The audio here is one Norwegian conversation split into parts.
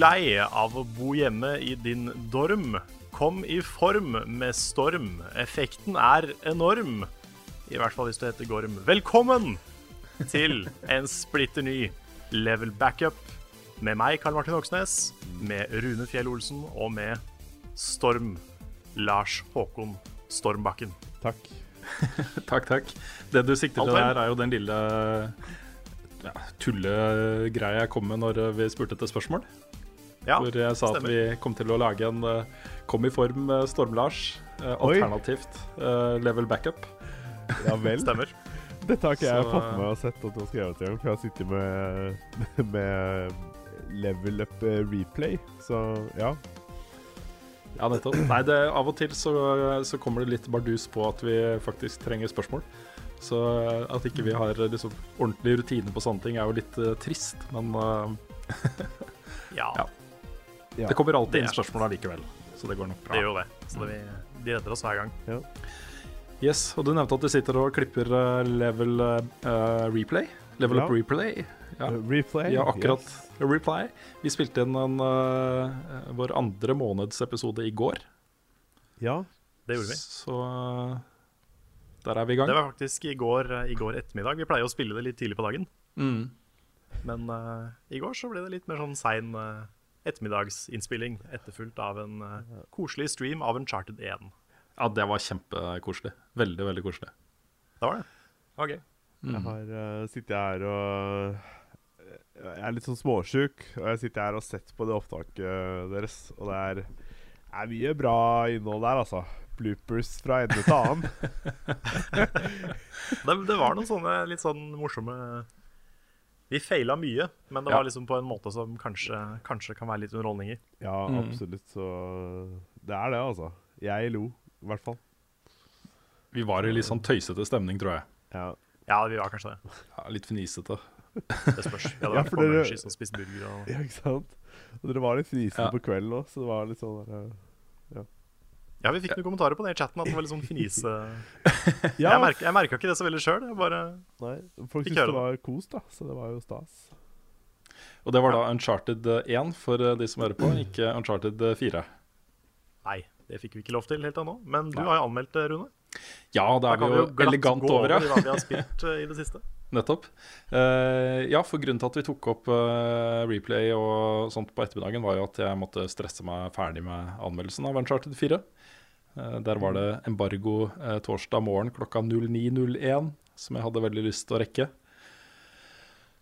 Lei av å bo hjemme i din dorm? Kom i form med storm. Effekten er enorm. I hvert fall hvis du heter Gorm. Velkommen til en splitter ny level backup med meg, Karl Martin Hoksnes, med Rune Fjell Olsen og med Storm Lars Håkon Stormbakken. Takk. Takk, takk. Det du sikter til der, er jo den lille ja, tullegreia jeg kom med når vi spurte etter spørsmål. Ja, hvor jeg sa stemmer. at vi kom til å lage en eh, Kom i form uh, Storm-Lars. eh, alternativt eh, level backup. Ja vel. Stemmer. Dette har ikke jeg fått med meg og sett at du har skrevet engang, for jeg har sittet med, med level up eh, replay, så ja. Ja, nettopp. Nei, det, av og til så, så kommer det litt bardus på at vi faktisk trenger spørsmål. Så eh, at ikke vi har liksom ordentlig rutine på sånne ting, er jo litt uh, trist. Men uh, Ja, Ja. Ja. det kommer alltid inn spørsmål allikevel. Så det går nok bra. det gjør det. Så det, vi, de redder oss hver gang. Yes, Og du nevnte at du sitter og klipper eh, level uh, replay. Level Ja. up replay. Ja. Replay. Ja, akkurat. yes. Reply. Vi spilte inn en, uh, vår andre månedsepisode i går. Ja. Det gjorde vi. Så der er vi i gang. Det var faktisk i går, i går ettermiddag. Vi pleier å spille det litt tidlig på dagen. Mm. Men uh, i går så ble det litt mer sånn sein eh, ettermiddagsinnspilling, etterfulgt av en uh, koselig stream av Uncharted 1. Ja, det var kjempekoselig. Veldig, veldig koselig. Det var det. Ok. Jeg har uh, sittet her og eh, Jeg er litt sånn småsjuk, og jeg sitter her og sett på det opptaket deres, og det er, er mye bra innhold der, altså. Bloopers fra ende til annen. Det, det var noen sånne litt sånn morsomme Vi feila mye, men det Ja. var liksom på en måte som kanskje, kanskje kan være litt underholdning i. Ja, Mm. absolutt. Så det er det, altså. Jeg lo, i hvert fall. Vi var i litt sånn tøysete stemning, tror jeg. Ja. Ja, vi var kanskje det. Ja, litt fnisete. Det spørs. Vi hadde Ja, vært for på dere- som burger og ja, ikke sant? Og dere var litt fnisete Ja. på kvelden òg, så det var litt sånn der, Ja, vi fikk noen kommentarer på det i chatten, at det var litt sånn fnise... eh, Ja, Jeg, merka, jeg merka ikke det så veldig sjøl. Nei, folk syntes det var kos, da, så det var jo stas. Og det var da Uncharted 1 for eh, de som hører på, ikke Uncharted 4. Nei, det fikk vi ikke lov til helt ennå. Men du Nei. har jo anmeldt det, Rune. Ja, det er vi jo elegant gå over, ja. hva vi har spilt eh, i det siste. Nettopp. Uh, ja, for grunnen til at vi tok opp uh, replay og sånt på ettermiddagen, var jo at jeg måtte stresse meg ferdig med anmeldelsen av Uncharted 4. Eh, der var det embargo eh, torsdag morgen klokka 09.01, som jeg hadde veldig lyst til å rekke.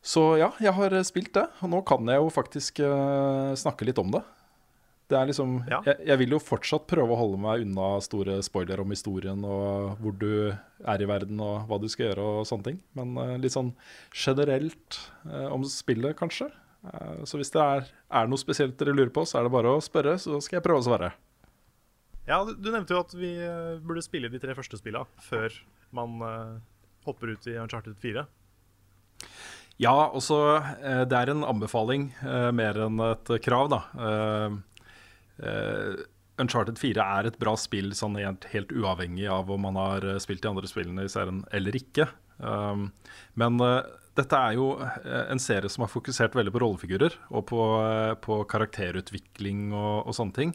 Så ja, jeg har eh, spilt det, og nå kan jeg jo faktisk eh, snakke litt om det. Det er liksom, Ja. jeg, jeg vil jo fortsatt prøve å holde meg unna store spoiler om historien og hvor du er i verden og hva du skal gjøre og sånne ting. Men litt sånn generelt om spillet, kanskje. Eh, så hvis det er, er noe spesielt dere lurer på, så er det bare å spørre, så skal jeg prøve å svare. Ja, du, nevnte jo at vi eh, burde spille de tre første spilla før man eh, hopper ut i Uncharted 4. Ja, også eh, det er en anbefaling mer enn et krav, da. Uncharted 4 er et bra spill sånn helt, helt uavhengig av om man har spilt de andre spillene i serien eller ikke. Men dette er jo en serie som har fokusert veldig på rollefigurer og på, på karakterutvikling og, og sånne ting.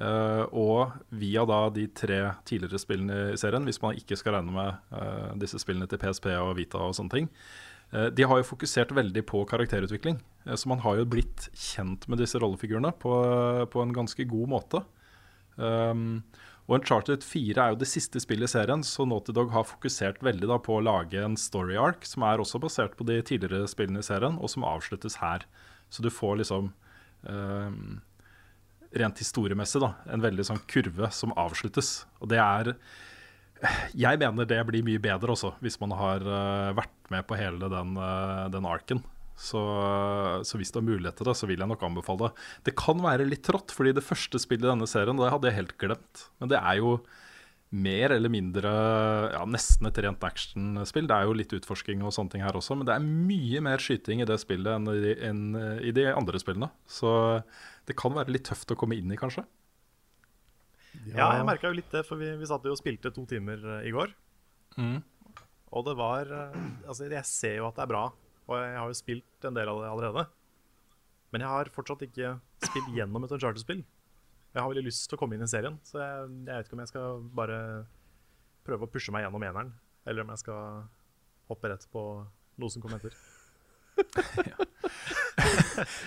Eh, og via da de tre tidligere spillene i serien, hvis man ikke skal regne med eh, disse spillene til PSP og Vita og sånne ting, eh, de har jo fokusert veldig på karakterutvikling. Så man har jo blitt kjent med disse rollefigurene på, på en ganske god måte. Um, og Uncharted 4 er jo det siste spillet i serien, så Naughty Dog har fokusert veldig på å lage en story arc som er også basert på de tidligere spillene i serien, og som avsluttes her. Så du får liksom um, rent historiemessig da, en veldig sånn kurve som avsluttes. Og det er Jeg mener det blir mye bedre også, hvis man har uh, vært med på hele den, uh, den arken. Så, så, hvis du har mulighet til det, så vil jeg nok anbefale det. Det kan være litt trått, fordi det første spillet i denne serien det hadde jeg helt glemt. Men det er jo mer eller mindre ja, nesten et rent actionspill. Det er jo litt utforsking og sånne ting her også, men det er mye mer skyting i det spillet enn i, enn i de andre spillene. Så det kan være litt tøft å komme inn i, kanskje. Ja, jeg merka jo litt det, for vi, vi satt jo og spilte to timer eh, i går. Mm. Og det var eh, Altså, jeg ser jo at det er bra og jeg har jo spilt en del av det allerede. Men jeg har fortsatt ikke spilt gjennom et Uncharted-spill. Jeg har veldig lyst til å komme inn i serien, så jeg, jeg, vet ikke om jeg skal bare prøve å pushe meg gjennom eneren, eller om jeg skal hoppe rett på noe som kommer etter.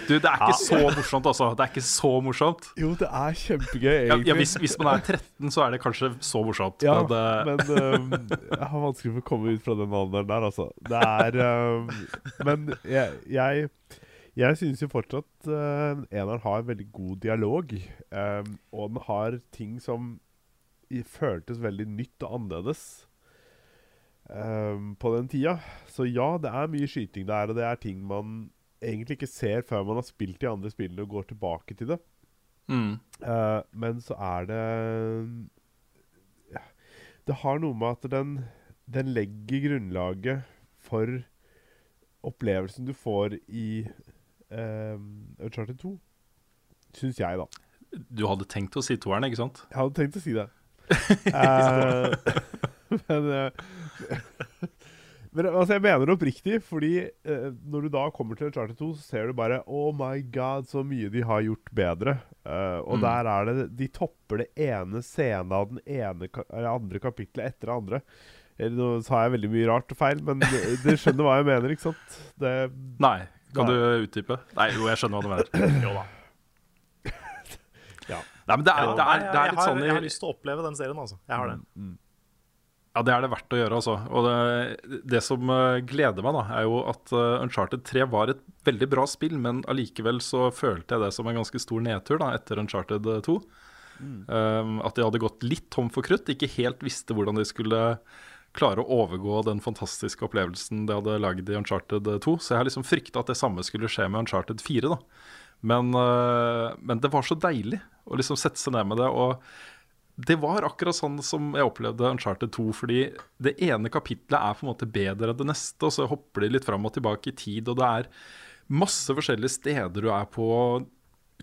Du, det er ikke så morsomt, altså. Det er ikke så morsomt. Jo, det er kjempegøy, egentlig. Ja, ja, hvis, hvis, man er 13, så er det kanskje så morsomt. Ja, men, uh... men um, jeg har vanskelig for å komme ut fra den alderen der, altså. Det er um, Men jeg, jeg, jeg synes jo fortsatt uh, eneren har en veldig god dialog. Um, og den har ting som føltes veldig nytt og annerledes. Um, på den tida. Så ja, det er mye skyting der, og det er ting man egentlig ikke ser før man har spilt de andre spillene og går tilbake til det. Mm. Uh, men så er det ja, Det har noe med at den, den legger grunnlaget for opplevelsen du får i Uncharted 2. Syns jeg, da. Du hadde tenkt å si toeren, ikke sant? Jeg hadde tenkt å si det. uh, men, uh, men altså, jeg mener det oppriktig, fordi uh, når du da kommer til Charter 2, så ser du bare Oh my god, så mye de har gjort bedre. Uh, og mm. der er det De topper det ene scenen av den ene andre kapitlet etter det andre. Eller, nå sa jeg veldig mye rart og feil, men du skjønner hva jeg mener, ikke sant? Det, Nei. Kan du utdype? Nei, jo, jeg skjønner hva du mener. jo da. ja. Nei, men det er, det er, det er litt sånn jeg, i Jeg har lyst til å oppleve den serien, altså. Jeg har det. Mm. Ja, det er det verdt å gjøre, altså. Og det, det som uh, gleder meg, da, er jo at uh, Uncharted 3 var et veldig bra spill, men allikevel så følte jeg det som en ganske stor nedtur da, etter Uncharted 2. Mm. Um, at de hadde gått litt tom for krutt, ikke helt visste hvordan de skulle klare å overgå den fantastiske opplevelsen de hadde lagd i Uncharted 2. Så jeg har liksom frykta at det samme skulle skje med Uncharted 4. da. Men, uh, men det var så deilig å liksom sette seg ned med det. og det var akkurat sånn som jeg opplevde Uncharted 2. Fordi det ene kapitlet er på en måte bedre enn det neste, og så hopper de litt fram og tilbake i tid. Og det er masse forskjellige steder du er på.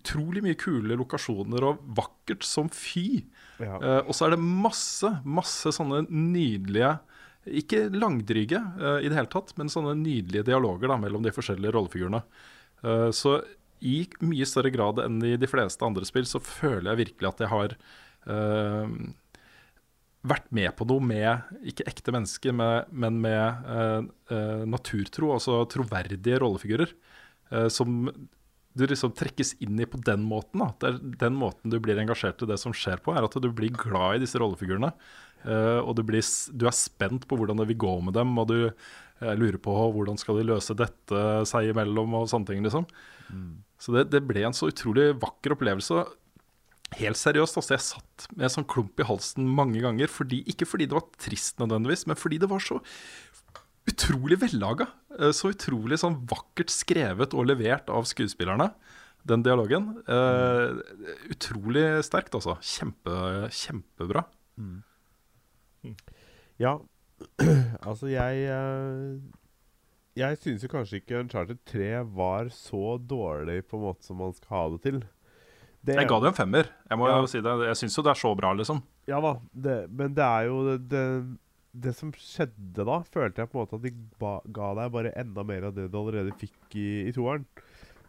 Utrolig mye kule lokasjoner og vakkert som fy. Uh, og så er det masse, masse sånne nydelige Ikke langdryge uh, i det hele tatt, men sånne nydelige dialoger da, mellom de forskjellige rollefigurene. Uh, så i mye større grad enn i de fleste andre spill så føler jeg virkelig at jeg har vært med på noe med ikke ekte mennesker, med, men med naturtro, altså troverdige rollefigurer. som du liksom trekkes inn i på den måten. Da. Det er den måten du blir engasjert i det som skjer på, er at du blir glad i disse rollefigurene. og du, blir, du, er spent på hvordan det vil gå med dem, og du lurer på hvordan skal de løse dette seg imellom, og sånne ting. liksom. Mm. Så det, det, ble en så utrolig vakker opplevelse. Helt seriøst, altså jeg satt med en sånn klump i halsen mange ganger. Fordi, ikke fordi det var trist nødvendigvis, men fordi det var så utrolig vellaga. Eh, så utrolig sånn vakkert skrevet og levert av skuespillerne, den dialogen. Uh, utrolig sterkt, altså. Kjempe, kjempebra. Mm. Ja, altså jeg uh, Jeg syns jo kanskje ikke Uncharted 3 var så dårlig på en måte som man skal ha det til. Det, jeg ga det en femmer. Jeg må ja. jo si det Jeg syns jo det er så bra, liksom. Ja da, det, men det er jo det, det, som skjedde da, følte jeg på en måte at de ba, ga deg bare enda mer av det du allerede fikk i, i toeren.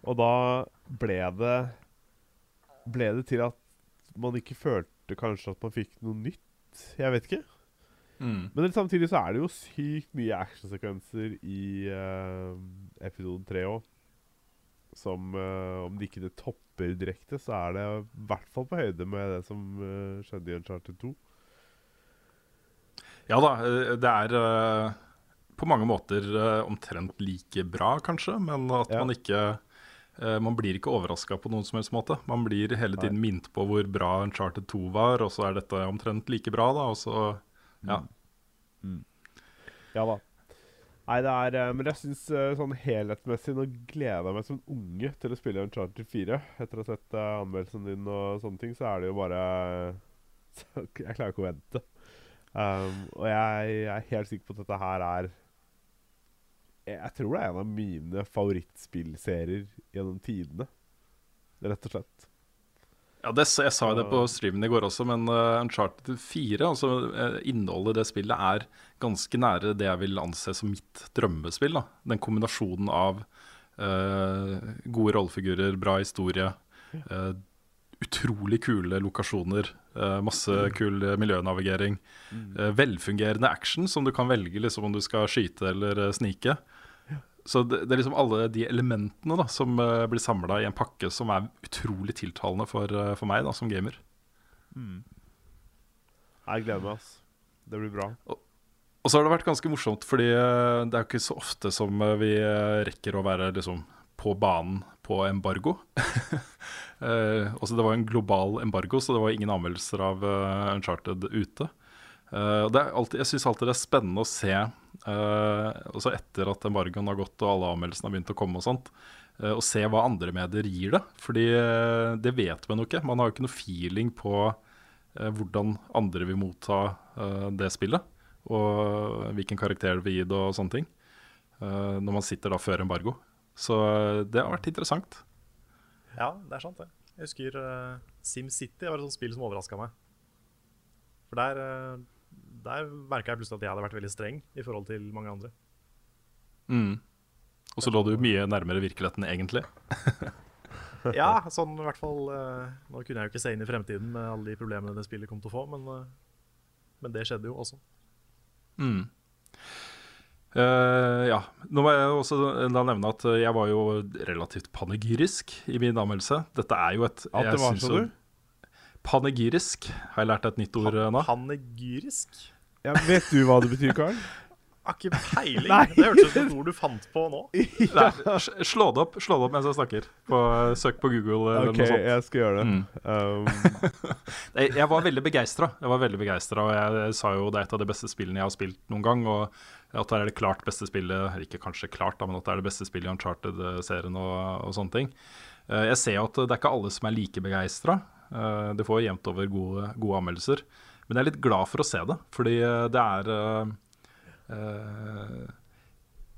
Og da ble det Ble det til at man ikke følte kanskje at man fikk noe nytt. Jeg vet ikke. Mm. Men det- samtidig så er det jo sykt mye actionsekvenser i uh, episode 3 òg. Som uh, om det ikke det topper direkte, så er det i hvert fall på høyde med det som uh, skjedde i Uncharted 2. Ja da, eh, det er eh, på mange måter eh, omtrent like bra, kanskje, men at Ja. man ikke Man blir ikke overraska på noen som helst måte. Man blir hele tiden minnet på hvor bra Uncharted 2 var, og så er dette omtrent like bra, da, og så Ja. Ja da. Nei, det er Men jeg syns sånn helhetsmessig Nå gleder jeg meg som unge til å spille Uncharted 4. Etter å ha sett anmeldelsen din og sånne ting, så er det jo bare Jeg klarer ikke å vente. Um, og jeg, jeg er helt sikker på at dette her er jeg, jeg tror det er en av mine favorittspillserier gjennom tidene. Rett og slett. Ja, det, Jeg sa jo det på streamen i går også, men uh, Uncharted 4, altså uh, innholdet i det spillet, er ganske nære det jeg vil anse som mitt drømmespill. da. Den kombinasjonen av uh, gode rollefigurer, bra historie, uh, utrolig kule lokasjoner, uh, masse kul miljønavigering, uh, velfungerende action som du kan velge liksom om du skal skyte eller snike. Så det, det er liksom alle de elementene da, som blir samla i en pakke som er utrolig tiltalende for, for meg da, som gamer. Jeg gleder meg, ass. Det blir bra. Og så har det vært ganske morsomt, fordi det er jo ikke så ofte som vi rekker å være liksom på banen på embargo. også det var en global embargo, så det var ingen anmeldelser av uh, Uncharted ute. Er alltid, jeg syns alltid det er spennende å se, også etter at embargoen har gått og alle anmeldelsene har begynt å komme, og sånt, å se hva andre medier gir det. Fordi det vet man jo ikke. Man har jo ikke noe feeling på hvordan andre vil motta det spillet. Og hvilken karakter det vil gi det og sånne ting. når man sitter da før embargo. Så det har vært interessant. Ja, det er sant, det. Jeg husker uh, SimCity var et sånt spill som overraska meg. For der, uh, der merka jeg plutselig at jeg hadde vært veldig streng i forhold til mange andre. Mm. Og så lå du mye nærmere virkeligheten egentlig. Ja, sånn i hvert fall uh, Nå kunne jeg jo ikke se inn i fremtiden med alle de problemene det spillet kom til å få, men, uh, men det skjedde jo også. Mm. Eh, ja. Nå må jeg også da nevne at jeg var jo relativt panegyrisk i min anmeldelse. Dette er jo et At det var synes så, jo- du? Panegyrisk. Har jeg lært et nytt ord eh, nå? Panegyrisk? Ja, vet du hva det betyr, Karl? Har ikke peiling. Nei. Det hørtes ut som et ord du fant på nå. Nei, slå det opp slå det opp mens jeg snakker. På, søk på Google eller OK, noe sånt. jeg skal gjøre det. Mm. Um, Jeg, jeg var veldig begeistra. Jeg var veldig begeistra, og jeg, sa jo det er et av de beste spillene jeg har spilt noen gang. Og at det er det klart beste spillet Ikke kanskje klart, da, men at det er det beste spillet i Uncharted-serien og, og sånne ting. Eh, Jeg ser jo at det er ikke alle som er like begeistra. Det får jevnt over gode, gode anmeldelser. Men jeg er litt glad for å se det, fordi eh, det er uh, eh,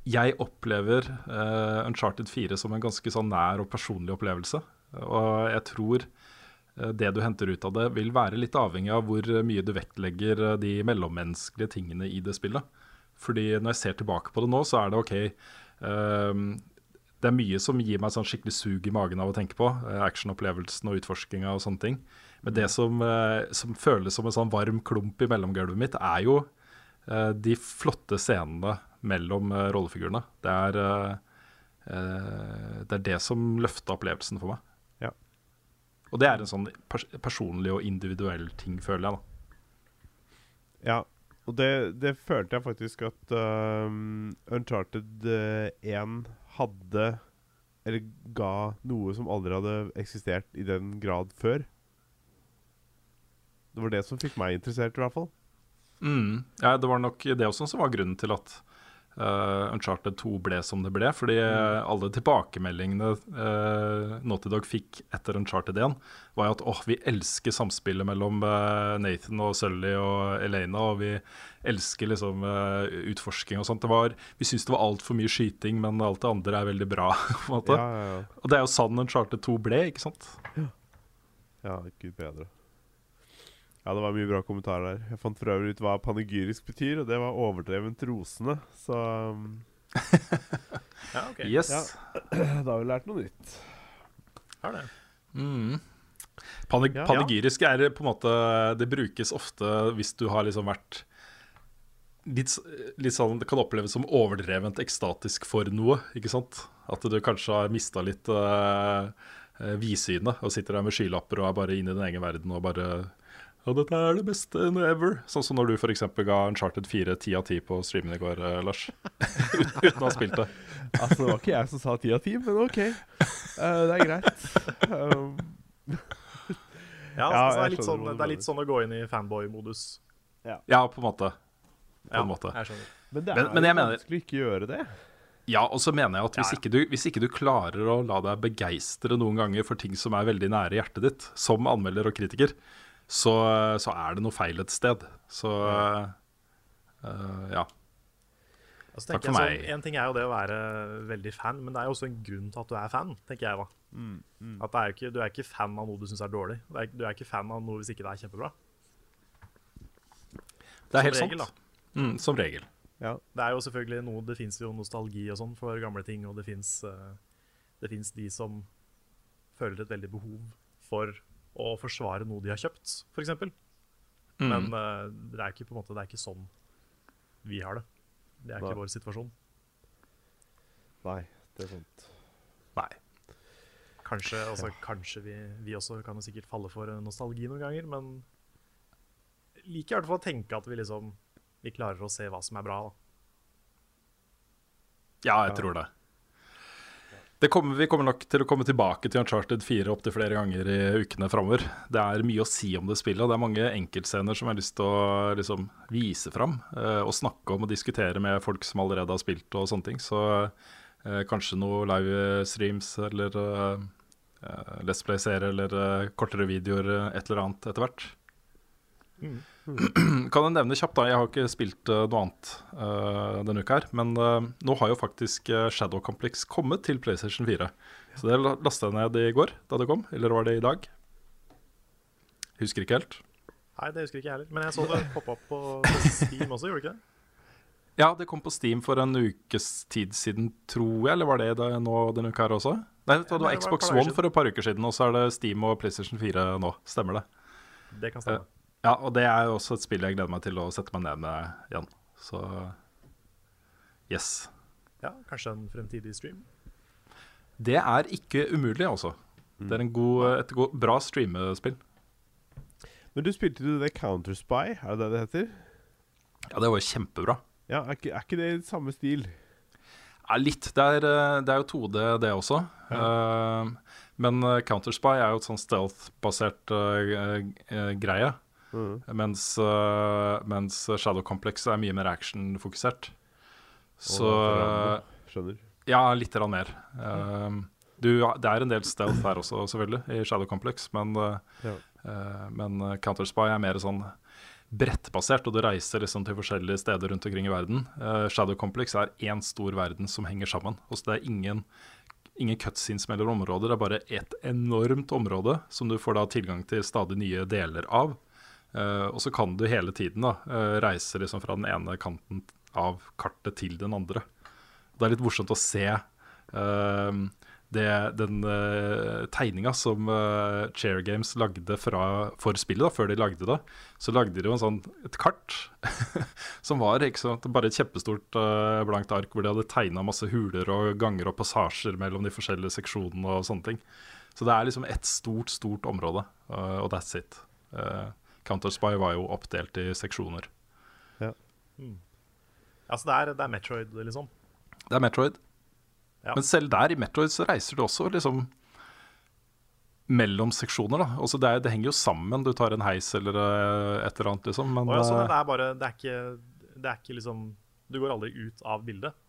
Jeg opplever uh, Uncharted 4 som en ganske sånn nær og personlig opplevelse. Og jeg tror eh, det du henter ut av det, vil være litt avhengig av hvor mye du vektlegger eh, de mellommenneskelige tingene i det spillet. Fordi når jeg ser tilbake på det nå, så er det OK Um, Det er mye som gir meg sånn skikkelig sug i magen av å tenke på. eh, Actionopplevelsen og utforskinga og sånne ting. Men det som, eh, som føles som en sånn varm klump i mellomgulvet mitt, er jo eh, de flotte scenene mellom rollefigurene. Det er, det er det som løfta opplevelsen for meg. Ja. Og det er en sånn pers personlig og individuell ting, føler jeg. da. Ja, og det, det følte jeg faktisk at um, Uncharted eh, 1 hadde Eller ga noe som aldri hadde eksistert i den grad før. Det var det som fikk meg interessert, i hvert fall. Mm. Ja, det var nok det også som var grunnen til at eh, Uncharted 2 ble som det ble. Fordi mm. alle tilbakemeldingene uh, Naughty Dog fikk etter Uncharted 1, var jo at åh, vi elsker samspillet mellom uh, Nathan og Sully og Elena, og vi elsker liksom uh, utforsking og sånt. Det var, vi syns det var altfor mye skyting, men alt det andre er veldig bra. Ja, ja, ja. Og det er jo sann Uncharted 2 ble, ikke sant? ja gud bedre. Ja, det var mye bra kommentarer der. Jeg fant for øvrig ut hva panegyrisk betyr, og det var overdrevent rosende. Så um, Ja, ok. Yes. Ja. da har vi lært noe nytt. Har det. Mm. Panig Ja. Panegyrisk er på en måte Det brukes ofte hvis du har liksom vært litt, litt sånn Det kan oppleves som overdrevent ekstatisk for noe, ikke sant? At du kanskje har mista litt uh, vidsynet og sitter der med skylapper og er bare inne i din egen verden og bare ja, dette er det beste ever. Sånn som når du f.eks. ga Uncharted 4 10 av 10 på streamen i går, eh, Lars. Uten å ha spilt det. Altså, det var ikke jeg som sa ti av ti, men OK. Uh, det er greit. Um, Ja, Ja, altså, det, er litt sånn, det er litt sånn å gå inn i fanboy-modus. Ja, på en måte. På Ja, en måte. jeg skjønner. men det Men- er men jo jeg mener- vanskelig å ikke gjøre det. Ja, og så mener jeg at hvis, Ja, ja. Ikke du, hvis ikke du klarer å la deg begeistre noen ganger for ting som er veldig nære hjertet ditt, som anmelder og kritiker, så, så er det noe feil et sted. Så uh, ja. Altså, Takk for meg. sånn, en ting er jo det å være veldig fan, men det er jo også en grunn til at du er fan, tenker jeg da. At det er ikke, du er ikke fan av noe du syns er dårlig. Du er, du er ikke fan av noe hvis ikke det er kjempebra. Det er Som helt regel, sant. Mm, som regel. Ja. Det er jo selvfølgelig noe Det fins jo nostalgi og sånn for gamle ting, og det fins det finnes de som føler et veldig behov for å forsvare noe de har kjøpt, f.eks. eksempel Mm. Men uh, det er ikke på en måte Det er ikke sånn vi har det. Det er ikke vår situasjon. Nei, det er sant. Nei. Kanskje, altså, kanskje vi, vi også kan jo sikkert falle for nostalgi noen ganger, men liker i hvert fall å tenke at vi liksom Vi klarer å se hva som er bra. da. Ja, jeg tror det. Kommer, vi kommer nok til å komme tilbake til Uncharted 4 opptil flere ganger i ukene framover. Det er mye å si om det spillet, og det er mange enkeltscener som jeg har lyst til å liksom, vise fram. eh, og snakke om og diskutere med folk som allerede har spilt og sånne ting. Så eh, kanskje noe livestreams eller uh, Let's Play-serie eller eh, kortere videoer, eh, et eller annet etter hvert. Kan jeg nevne kjapt, da, jeg har ikke spilt uh, noe annet uh, denne uka her. Men uh, nå har jo faktisk Shadow Complex kommet til PlayStation 4. Så det lasta jeg ned i går da det kom. Eller var det i dag? Husker ikke helt. Nei, det husker ikke jeg heller. Men jeg så det poppe opp på Steam også, gjorde det ikke det? Ja, det kom på Steam for en ukes tid siden, tror jeg. Eller var det det nå denne uka her også? Nei, det var Xbox One for et par uker siden, og så er det Steam og PlayStation 4 nå. Stemmer det? Det kan stemme. Ja, og det er jo også et spill jeg gleder meg til å sette meg ned med igjen. Så yes. Ja, Kanskje en fremtidig stream. Det er ikke umulig, altså. Det er en god, et god, bra streamespill. Men du spilte jo det Counterspy, er det det det heter? Ja, det var jo kjempebra. Ja, er ikke, er ikke det i samme stil? Ja, litt. Det er, eh, det er jo 2D, det også. Eh, men eh, Counterspy er jo et sånn stealth-basert uh, uh, greie. Mm. Mens, eh, mens Shadow Complex er mye mer action-fokusert. Så Skjønner. Ja, litt mer. Eh, du, det er en del stealth her også, selvfølgelig, i Shadow Complex, men, eh, Ja. eh, men Counterspy er mer sånn brettbasert, og du reiser liksom til forskjellige steder rundt omkring i verden. Shadow Complex er én stor verden som henger sammen. Og så det er ingen, ingen cutscenes mellom områder, det er bare et enormt område som du får da tilgang til stadig nye deler av. Eh, og så kan du hele tiden da eh, reise liksom fra den ene kanten av kartet til den andre. Det er litt morsomt å se eh, det, den uh, tegninga som uh, Chair Games lagde fra, for spillet, da, før de lagde det. Så lagde de jo sånn, et kart som var sant, bare et kjempestort uh, blankt ark hvor de hadde tegna masse huler og ganger og passasjer mellom de forskjellige seksjonene og sånne ting. Så det er liksom ett stort, stort område, uh, og that's it. Uh, Counterspy var jo oppdelt i seksjoner. Altså, det er, det er Metroid, liksom. Det er Metroid. Ja. Men selv der i Metroid så reiser du også liksom mellom seksjoner. da altså det, er, det henger jo sammen. Du tar en heis eller eh, et eller annet, liksom. Men Og ja, eh, det er bare Det er ikke, det er ikke liksom Du går aldri ut av bildet.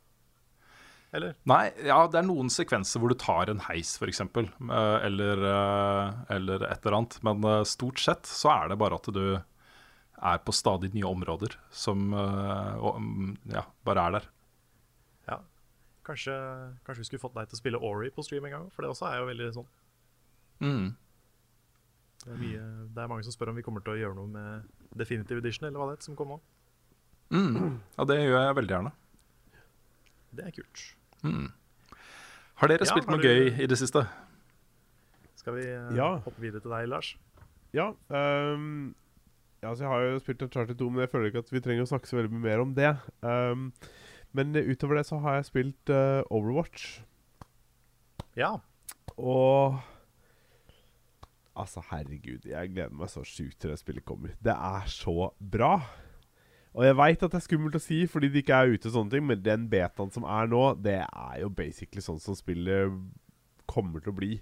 Eller? Nei, ja, det er noen sekvenser hvor du tar en heis, f.eks. Eller, eh, eller et eller annet. Men eh, stort sett så er det bare at du er på stadig nye områder som eh, mm, ja, bare er der. Ja. Kanskje, kanskje vi skulle fått deg til å spille Ori på stream en gang? For det også er jo veldig sånn Mm. det er, mye, det er mange som spør om vi kommer til å gjøre noe med Definitive Edition, eller hva det heter, som kom nå. Mm. Ja, det gjør jeg veldig gjerne. Det er kult. Har dere Ja, spilt har noe du- gøy i det siste? Skal vi uh, Ja. hoppe videre til deg, Lars? Ja, Um, ja altså jeg har jo spilt Uncharted 2, men jeg føler ikke at vi trenger å snakke så veldig mye mer om det. Um, men utover det så har jeg spilt uh, Overwatch, Ja. og Altså, herregud, jeg gleder meg så sjukt til det spillet kommer. Det er så bra. Og jeg veit at det er skummelt å si fordi det ikke er ute, og sånne ting men den betaen som er nå, det er jo basically sånn som spillet kommer til å bli.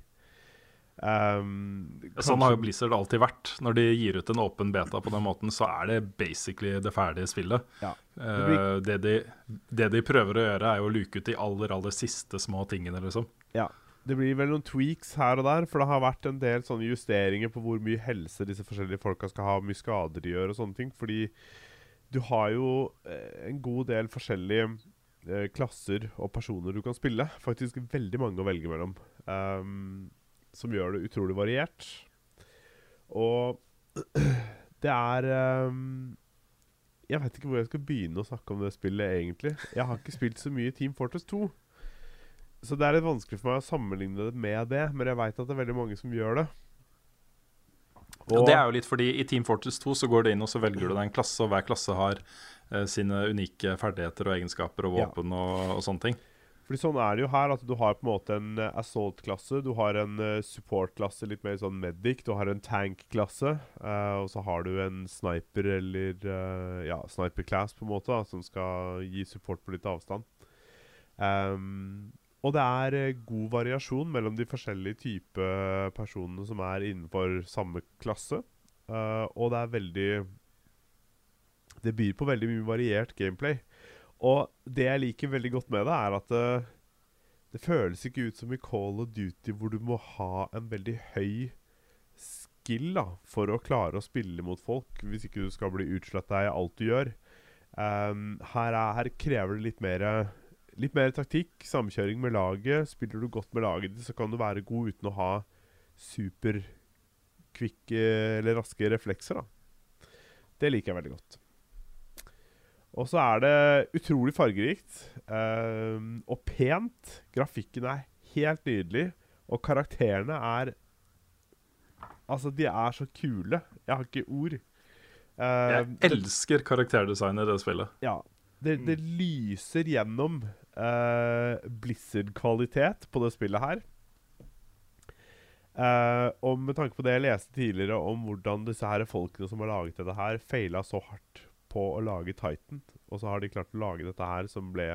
Um, Sånn har jo kanskje- Blizzard alltid vært. Når de gir ut en åpen beta på den måten, så er det basically det ferdige spillet. Ja. Det, blir- det, de, det de prøver å gjøre, er jo å luke ut de aller, aller siste små tingene, liksom. Ja. Det blir vel noen tweaks her og der, for det har vært en del sånne justeringer på hvor mye helse disse forskjellige folka skal ha, hvor mye skader de gjør og sånne ting. Fordi du har jo eh, en god del forskjellige eh, klasser og personer du kan spille. Faktisk veldig mange å velge mellom. Um, som gjør det utrolig variert. Og det er um, Jeg vet ikke hvor jeg skal begynne å snakke om det spillet, egentlig. Jeg har ikke spilt så mye Team Fortress 2. Så det er litt vanskelig for meg å sammenligne det med det, men jeg veit at det er veldig mange som gjør det. Og det er jo litt fordi i Team Fortress 2 så går du inn og så velger du deg en klasse, og hver klasse har eh, sine unike ferdigheter og egenskaper og Ja. våpen og, og sånne ting. Fordi sånn er det jo her, at du har på en måte en eh, assault-klasse, du har en eh, support-klasse, litt mer sånn medic, du har en tank-klasse, eh, og så har du en sniper eller eh, ja, sniper-class på en måte, da, som skal gi support på litt avstand. Ehm, og det er eh, god variasjon mellom de forskjellige typer personene som er innenfor samme klasse, Uh, og det er veldig Det byr på veldig mye variert gameplay. Og det jeg liker veldig godt med det, er at det, det føles ikke ut som i Call of Duty hvor du må ha en veldig høy skill da, for å klare å spille mot folk, hvis ikke du skal bli utsletta i alt du gjør. Um, her, er, her krever det litt mer, litt mer taktikk, samkjøring med laget. Spiller du godt med laget ditt, så kan du være god uten å ha superkvikke eller raske reflekser. da. Det liker jeg veldig godt. Og så er det utrolig fargerikt eh, og pent. Grafikken er helt nydelig. Og karakterene er Altså, de er så kule. Jeg har ikke ord. Jeg Ehm, elsker karakterdesignet i det spillet. ja. Det, det lyser gjennom eh, Blizzard-kvalitet på det spillet her. Uh, og med tanke på det jeg leste tidligere om hvordan disse her folkene som har laget dette her, feila så hardt på å lage Titan, og så har de klart å lage dette her som ble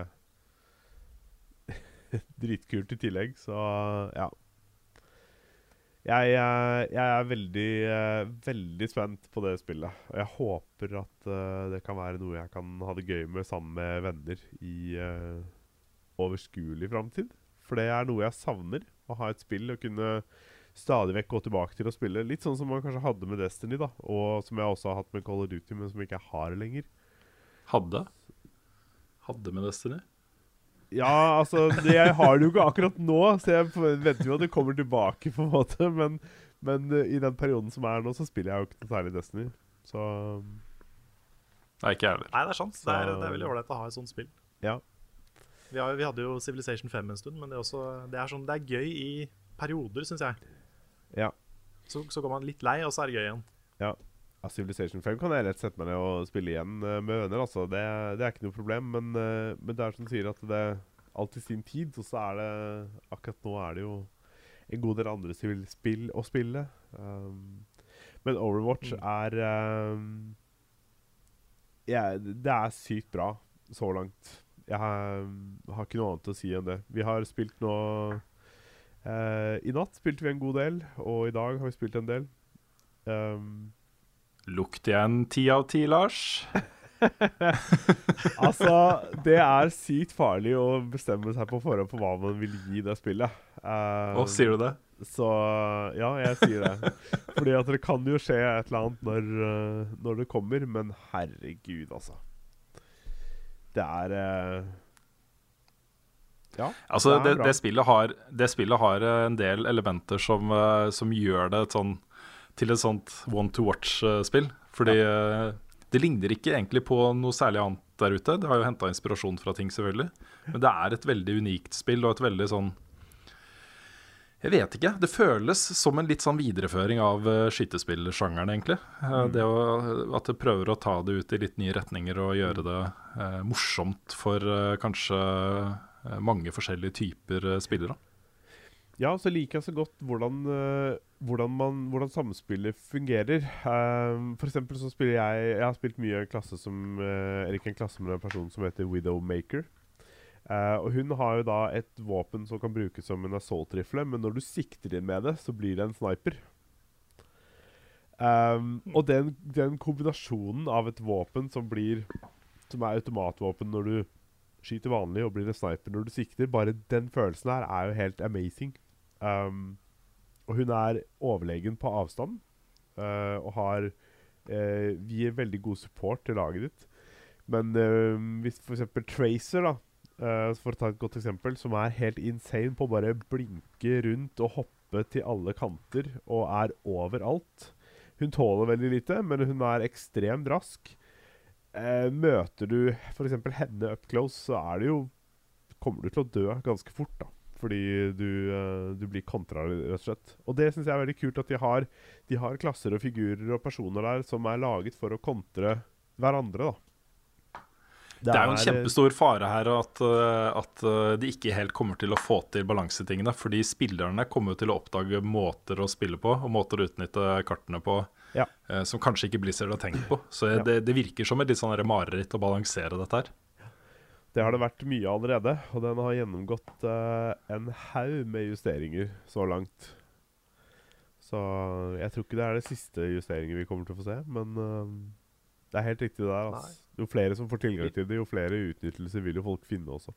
dritkult i tillegg, så ja. Jeg, jeg, jeg er veldig, uh, veldig spent på det spillet. Og jeg håper at uh, det kan være noe jeg kan ha det gøy med sammen med venner i eh, overskuelig framtid. For det er noe jeg savner. Å ha et spill og kunne stadig vekk gå tilbake til å spille. Litt sånn som man kanskje hadde med Destiny, da. Og som jeg også har hatt med Call of Duty, men som jeg ikke har lenger. Hadde. Hadde med Destiny. Ja, altså det, Jeg har det jo ikke akkurat nå, så jeg venter jo at det kommer tilbake. på en måte Men, men eh, i den perioden som er nå, så spiller jeg jo ikke noe særlig Destiny. Så Nei, ikke jeg heller. Nei, det er sant. Det er, det er veldig ålreit å ha et sånt spill. ja. Vi, har, vi hadde jo Civilization 5 en stund, men det er, også, det er, sånn, det er gøy i perioder, syns jeg. Ja. Så, så går man litt lei, og så er det gøy igjen. ja. Ja, Civilization 5 kan jeg rett sette meg ned og spille igjen eh, med venner. altså. Det, det er ikke noe problem. Men, eh, men det er som du sier, at det alt i sin tid. Og så er det Akkurat nå er det jo en god del andre spill å spille. Um, men Overwatch er um, ja, Det er sykt bra så langt. Jeg har, har ikke noe annet å si enn det. Vi har spilt nå eh, I natt spilte vi en god del, og i dag har vi spilt en del. Um, Lukter jeg en ti av ti, Lars? altså, det er sykt farlig å bestemme seg på forhånd på hva man vil gi det spillet. Um, og sier du det? Så ja, jeg sier det. Fordi at det kan jo skje et eller annet når, uh, når det kommer, men herregud, altså. Det er uh, Ja. Altså, det det, er det, spillet har, det spillet har eh, en del elementer som, eh, som gjør det et sånn, til et sånt one to watch-spill. Fordi ja. det ligner ikke egentlig på noe særlig annet der ute. Det har jo henta inspirasjon fra ting, selvfølgelig. Men det er et veldig unikt spill og et veldig sånn Jeg vet ikke. Det føles som en litt sånn videreføring av uh, skytespillsjangeren, egentlig. Uh, det å, At det prøver å ta det ut i litt nye retninger og gjøre det uh, morsomt for kanskje mange forskjellige typer spillere. Ja, så liker jeg så godt hvordan, hvordan, man, hvordan samspillet fungerer. for eksempel så spiller jeg Jeg har spilt mye en klasse som Eller ikke en klasse, men en person som heter Widowmaker. Uh, og Hun har jo da et våpen som kan brukes som en assault-rifle, men når du sikter inn med det, så blir det en sniper. Um, og den, den, kombinasjonen av et våpen som blir Som er automatvåpen når du skyter vanlig, og blir en sniper når du sikter, bare den følelsen her er jo helt amazing. Um, og hun er overlegen på avstand, uh, og har uh, gir veldig god support til laget ditt. Men uh, hvis f.eks. Tracer, da uh, for å ta et godt eksempel, som er helt insane på å bare blinke rundt og hoppe til alle kanter og er overalt. Hun tåler veldig lite, men hun er ekstremt rask. Uh, møter du f.eks. henne up close, så er det jo kommer du til å dø ganske fort. da fordi du, uh, du blir kontra, rett og slett. Og det syns jeg er veldig kult at de har, de har klasser og figurer og personer der som er laget for å kontre hverandre. da det, er jo en kjempestor fare her at, eh, at, eh, de ikke helt kommer til å få til balansetingene. Fordi spillerne kommer til å oppdage måter å spille på og måter å utnytte kartene på ja. eh, som kanskje ikke Blizzard har tenkt på. Så ja. det, det, virker som et litt sånn mareritt å balansere dette her. Det har det vært mye allerede, og den har gjennomgått uh, en haug med justeringer så langt. Så jeg tror ikke det er det siste justeringer vi kommer til å få se, men uh, det er helt riktig det der. Altså. Jo flere som får tilgang til det, jo flere utnyttelser vil jo folk finne også.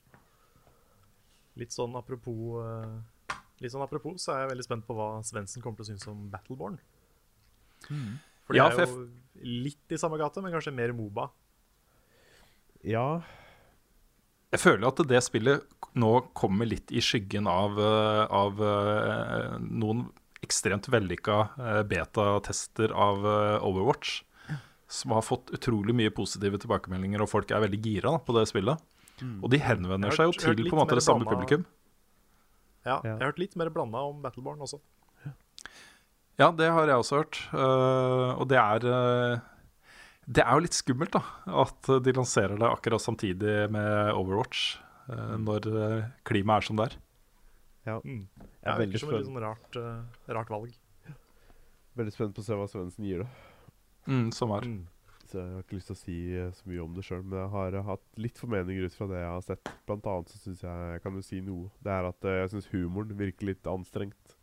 Litt sånn apropos uh, Litt sånn apropos, så er jeg veldig spent på hva Svendsen kommer til å synes om Battleborn. Mm. For det ja, er jo litt i samme gate, men kanskje mer Moba. Ja Jeg føler at det spillet nå kommer litt i skyggen av, eh, av uh, noen ekstremt vellykka betatester av Overwatch som har fått utrolig mye positive tilbakemeldinger, og folk er veldig gira på det spillet. Mm. Og de henvender seg jo til på en måte det samme publikum. Ja, jeg har hørt litt mer blanda om Battleborn også. Ja, det har jeg også hørt. Uh, og det er uh, Det er jo litt skummelt, da. At de lanserer det akkurat samtidig med Overwatch. Uh, når klimaet er som det er. Ja. Mm. Jeg er veldig som et litt sånn rart, rart valg. Veldig spent på å se hva Svendsen gir det. Mm, som er. Mm. Så Jeg har ikke lyst til å si uh, så mye om det sjøl, men jeg har uh, hatt litt formeninger ut fra det jeg har sett. Blant annet så syns jeg Jeg kan jo si noe. Det er at uh, jeg syns humoren virker litt anstrengt.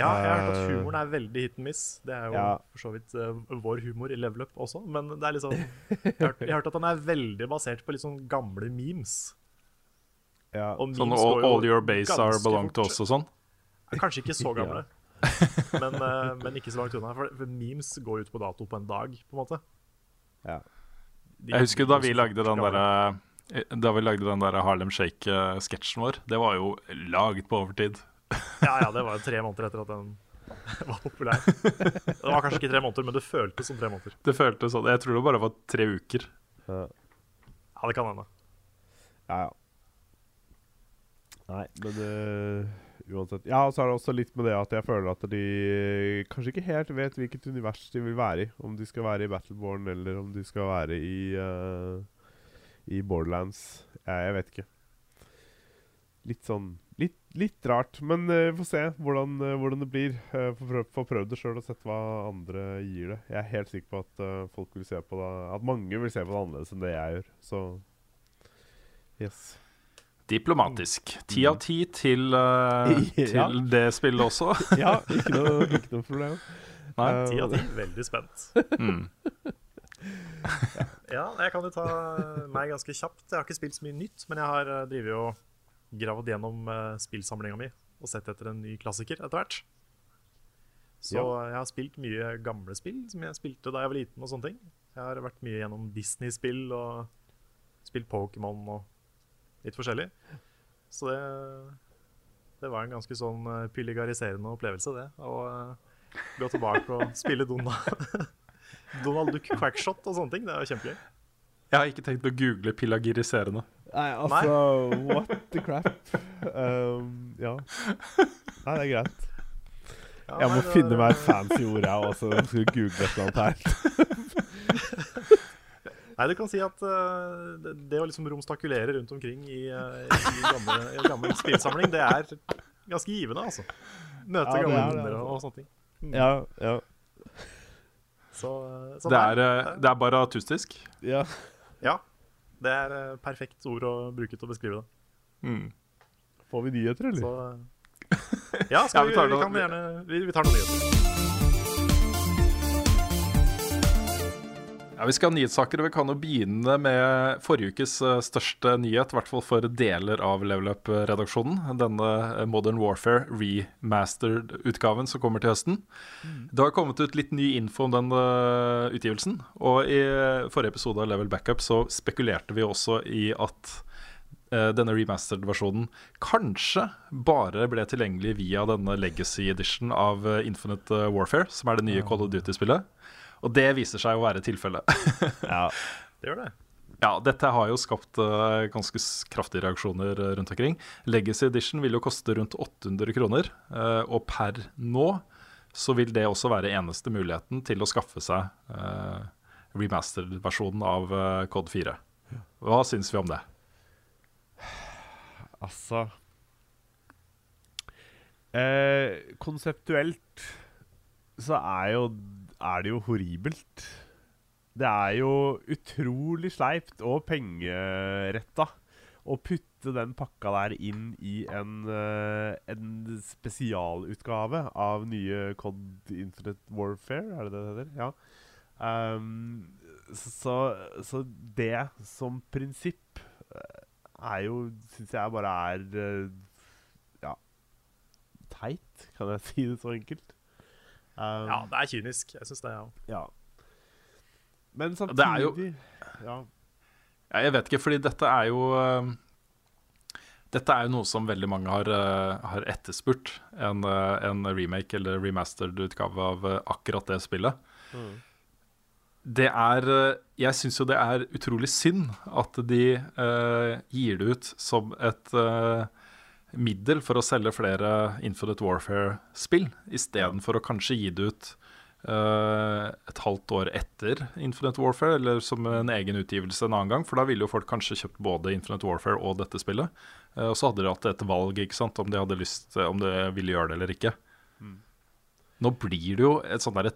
Ja, jeg har hørt at humoren er veldig hit and miss. Det er jo ja. for så vidt vår humor i level up også, men det er sånn Jeg har, hørt, hørt at den er veldig basert på litt sånn gamle memes. Ja. Og memes sånn all, all your base are belong to us og sånn? Kanskje ikke så gamle. ja. men, uh, men, ikke så langt unna. For, for, memes går ut på dato på en dag, på en måte. Ja. De, jeg husker da vi lagde den derre eh, da vi lagde den der Harlem Shake-sketsjen vår. Det var jo laget på overtid. ja, ja, det var jo tre måneder etter at den var populær. Det var kanskje ikke tre måneder, men det føltes som tre måneder. Det føltes sånn, Jeg tror det bare var tre uker. Ja, ja det kan hende. Ja, ja. Nei, men uh uansett. Ja, og så er det også litt med det at jeg føler at de kanskje ikke helt vet hvilket univers de vil være i. Om de skal være i Battleborn, eller om de skal være i, uh, i Borderlands. Jeg, jeg, vet ikke. Litt sånn Litt, litt rart. Men uh, vi får se hvordan, uh, hvordan det blir. Uh, Få prøv, prøvd det sjøl og sett hva andre gir det. Jeg er helt sikker på at folk vil se på det At mange vil se på det annerledes enn det jeg gjør. Så yes. Diplomatisk. Ti av ti til, uh, til ja. det spillet også. ja, ikke noe, ikke noe problem. Nei, ti av ti. Veldig spent. Mm. ja, jeg kan jo ta meg ganske kjapt. Jeg har ikke spilt så mye nytt, men jeg har uh, drevet og gravd gjennom spillsamlinga mi og sett etter en ny klassiker etter hvert. Så ja. jeg har spilt mye gamle spill som jeg spilte da jeg var liten. og sånne ting Jeg har vært mye gjennom Disney-spill og spilt Pokémon og litt forskjellig. Så det, det var en ganske sånn uh, opplevelse, det. Å uh, gå tilbake og spille Donald, Donald Duck Quackshot og sånne ting. Det er jo kjempegøy. Jeg har ikke tenkt å google pilagiriserende. Nei, altså What the crap? Um, ja. Nei, det er greit. Ja, Jeg må nei, det- finne meg et fancy ord, jeg også. Jeg skal google et eller annet her. Nei, du kan si at uh, det, det å liksom romstakulere rundt omkring i, i, gamle, i gammel spillsamling, det er ganske givende, altså. Møte Ja, gamle venner og, altså. og sånne ting. Ja, ja, Så, eh, så Det er, uh, det er bare atustisk. ja. Ja. Det er perfekt ord å bruke til å beskrive det. Får vi nyheter, eller? Så Ja, skal Ja, vi vi, tar vi, kan gjerne Vi, vi tar noen nyheter. Ja, Vi skal ha nyhetssaker, og vi kan jo begynne med forrige ukes eh, største nyhet. I hvert fall for deler av Level Up-redaksjonen. Denne eh, Modern Warfare remastered-utgaven som kommer til høsten. Det har kommet ut litt ny info om den eh, utgivelsen. Og i forrige episode av Level Backup så spekulerte vi også i at denne remastered-versjonen kanskje bare ble tilgjengelig via denne legacy edition av Infinite Warfare, som er det nye Call of Duty-spillet. Og det viser seg å være tilfellet. Ja. Det gjør det. ja, dette har jo skapt uh, ganske kraftige reaksjoner eh, rundt omkring. Legacy Edition vil jo koste rundt 800 kroner, uh, og per nå så vil det også være eneste muligheten til å skaffe seg uh, remastered-versjonen av uh, Cod 4. Hva syns vi om det? Altså eh, Konseptuelt så er, jo, er det jo horribelt. Det er jo utrolig sleipt og pengeretta å putte den pakka der inn i en, eh, en spesialutgave av nye COD Internet Warfare, er det det det heter? Ja. Um, så, så det som prinsipp eh, er jo, syns jeg bare er eh, Ja, teit, kan jeg si det så enkelt. Um, Ja, det er kynisk. Jeg syns det, ja. ja. Men samtidig Det er jo- ja. Ja, jeg vet ikke, fordi dette er jo eh, Dette er jo noe som veldig mange har, eh, har etterspurt. En, eh, en remake eller remastered-utgave av eh, akkurat det spillet. Det er Jeg syns jo det er utrolig synd at de uh, gir det ut som et eh, middel for å selge flere Infinite Warfare-spill, istedenfor å kanskje gi det ut uh, et halvt år etter Infinite Warfare, eller som en egen utgivelse en annen gang. For da ville jo folk kanskje kjøpt både Infinite Warfare og dette spillet. Uh, og så hadde de hatt et valg ikke sant, om de hadde lyst om de ville gjøre det eller ikke. Nå blir det jo et sånt derre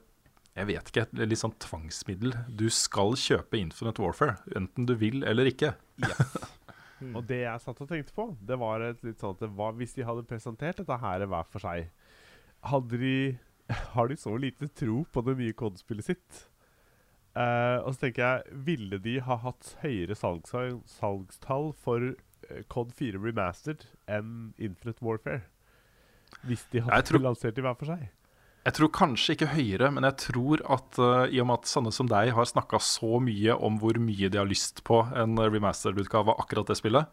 jeg vet ikke, et litt sånn tvangsmiddel. Du skal kjøpe Infinite Warfare, enten du vil eller ikke. Og det jeg satt og tenkte på, det var et litt sånn at det var, hvis de hadde presentert dette her hver for seg, hadde de Har de så lite tro på det nye kodespillet sitt? Uh, og så tenker jeg, ville de ha hatt høyere salgstall, salgstall for eh, Cod 4 Remastered enn Infinite Warfare? Hvis de hadde lansert de hver for seg? Jeg tror kanskje ikke høyere, men jeg tror at uh, i og med at sånne som deg har snakka så mye om hvor mye de har lyst på en remastered-utgave av akkurat det spillet,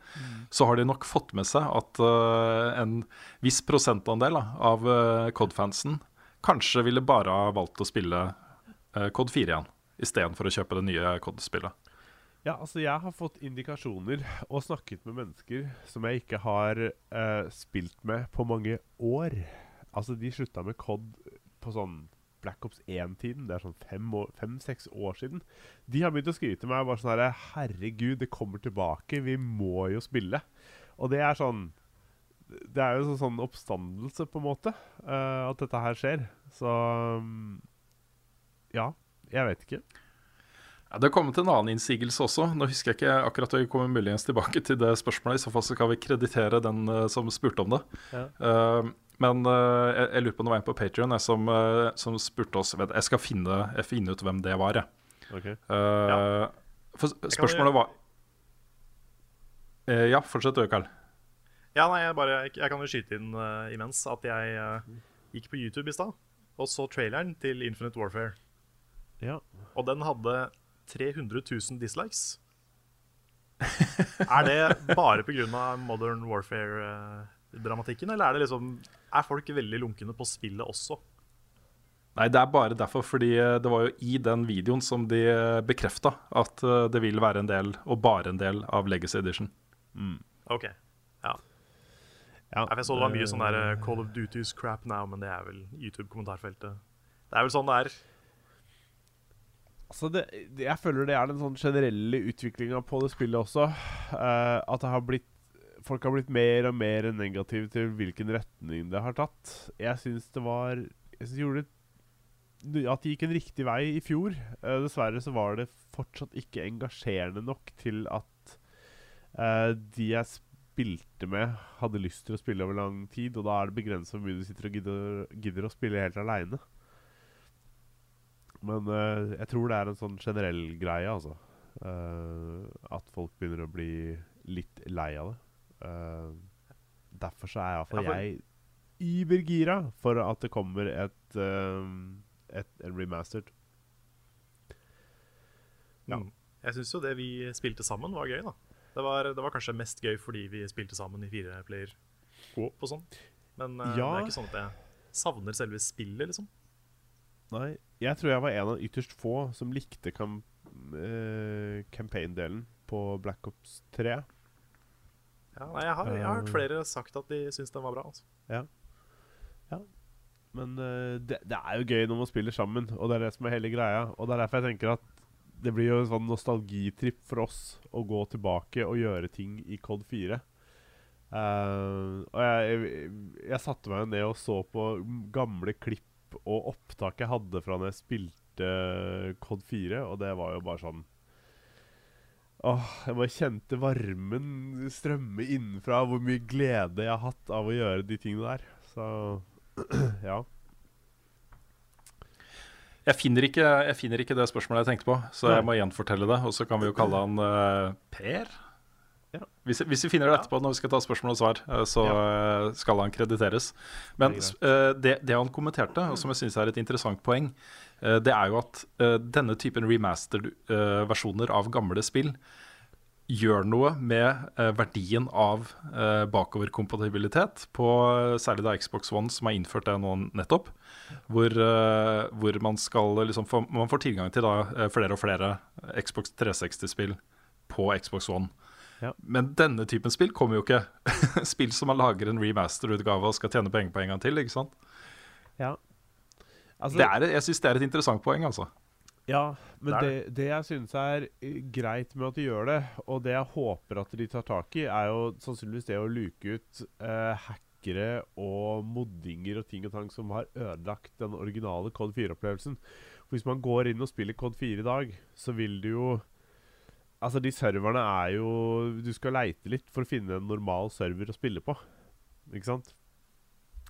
så har de nok fått med seg at uh, en viss prosentandel da, av uh, COD-fansen kanskje ville bare ha valgt å spille uh, COD 4 igjen, istedenfor å kjøpe det nye COD-spillet. Ja, altså jeg har fått indikasjoner og snakket med mennesker som jeg ikke har spilt med på mange år. Altså, de slutta med COD på sånn Black Ops 1-tiden. Det er sånn fem-seks år, fem, år siden. De har begynt å til meg bare sånn herre Herregud, det kommer tilbake. Vi må jo spille. Og det er sånn Det er jo sånn, sånn oppstandelse, på en måte, uh, at dette her skjer. Så mm, Ja, jeg vet ikke. Ja, det har kommet en annen innsigelse også. Nå husker jeg ikke akkurat, vi kommer muligens tilbake til det spørsmålet. I så fall så kan vi kreditere den uh, som spurte om det. Ja. Uh, men uh, jeg, jeg lurer på om det var en på Patrion som, uh, som spurte oss vet, Jeg skal finne, jeg finne ut hvem det var, jeg. Okay. Uh, For spørsmålet var Uh, Ja, fortsett du, Karl. Ja, nei, jeg, bare, jeg, jeg kan jo skyte inn eh, imens at jeg eh, gikk på YouTube i stad og så traileren til Infinite Warfare. Ja. Og den hadde 300 000 dislikes. er det bare pga. Modern Warfare-dramatikken, eller er det liksom Er folk veldig lunkne på spillet også? Nei, det er bare derfor, fordi uh, det var jo i den videoen som de bekrefta at uh, det vil være en del, og bare en del, av Legacy Edition. OK. Ja. Ja, Jeg så det var mye eh, sånn der eh, Call of Duties crap now, men det er vel YouTube-kommentarfeltet. Det er vel sånn det er. Altså det, jeg føler det er den sånn generelle utviklinga på det spillet også. eh, at det har blitt folk har blitt mer og mer negative til hvilken retning det har tatt. Jeg syns det var Jeg syns de gjorde At det gikk en riktig vei i fjor. Uh, dessverre så var det fortsatt ikke engasjerende nok til at uh, de jeg spilte med, hadde lyst til å spille over lang tid. Og da er det begrensa hvor mye du sitter og gidder, gidder å spille helt aleine. Men uh, jeg tror det er en sånn generell greie, altså. At folk begynner å bli litt lei av det. Eh, derfor så er iallfall Ja, for- jeg übergira for at det kommer et, eh, et en remastered. Ja. Mm. Jeg syns jo det vi spilte sammen, var gøy, da. Det var, det var kanskje mest gøy fordi vi spilte sammen i fire player og sånn. Men eh, det er ikke sånn at jeg savner selve spillet, liksom. Nei, jeg tror jeg var en av ytterst få som likte kamp, uh, campaign-delen på Black Ops 3. Ja, nei, jeg, har, jeg har hørt Eh. flere sagt at de syns den var bra. Altså. Men uh, det, det er jo gøy når man spiller sammen, og det er det som er hele greia. Og det er derfor jeg tenker at det blir jo en sånn nostalgitripp for oss å gå tilbake og gjøre ting i Cod 4. Uh, og jeg, jeg, jeg satte meg ned og så på gamle klipp og opptak jeg hadde fra da jeg spilte Cod 4, og det var jo bare sånn Åh, jeg bare kjente varmen strømme innenfra, hvor mye glede jeg har hatt av å gjøre de tingene der. Så ja. Jeg finner, ikke, jeg finner ikke det spørsmålet jeg tenkte på, så jeg må gjenfortelle det. Og så kan vi jo kalle han uh, Per. Ja. Hvis, hvis vi finner det etterpå når vi skal ta spørsmål og svar, eh, så eh, skal han krediteres. Men Det det, han kommenterte, og som jeg syns er et interessant poeng, det er jo at eh, denne typen remastered eh, av gamle spill gjør noe med eh, verdien av eh, bakoverkompatibilitet på eh, særlig da Xbox One, som har innført det nå nettopp. Hvor, eh, hvor man skal liksom Man får tilgang til da eh, flere og flere Xbox 360-spill på Xbox One. Ja. Men denne typen spill kommer jo ikke. spill som man lager en remaster-utgave og skal tjene penger på en gang til. ikke sant? ja. Altså, Det er, jeg syns det er et interessant poeng, altså. Ja, men Det det, det jeg syns er eh, greit med at de gjør det, og det jeg håper at de tar tak i, er jo sannsynligvis det å luke ut uh, hackere og moddinger og ting og tang som har ødelagt den originale Code 4-opplevelsen. For Hvis man går inn og spiller Code 4 i dag, så vil du jo Altså, de serverne er jo Du skal leite litt for å finne en normal server å spille på. Ikke sant?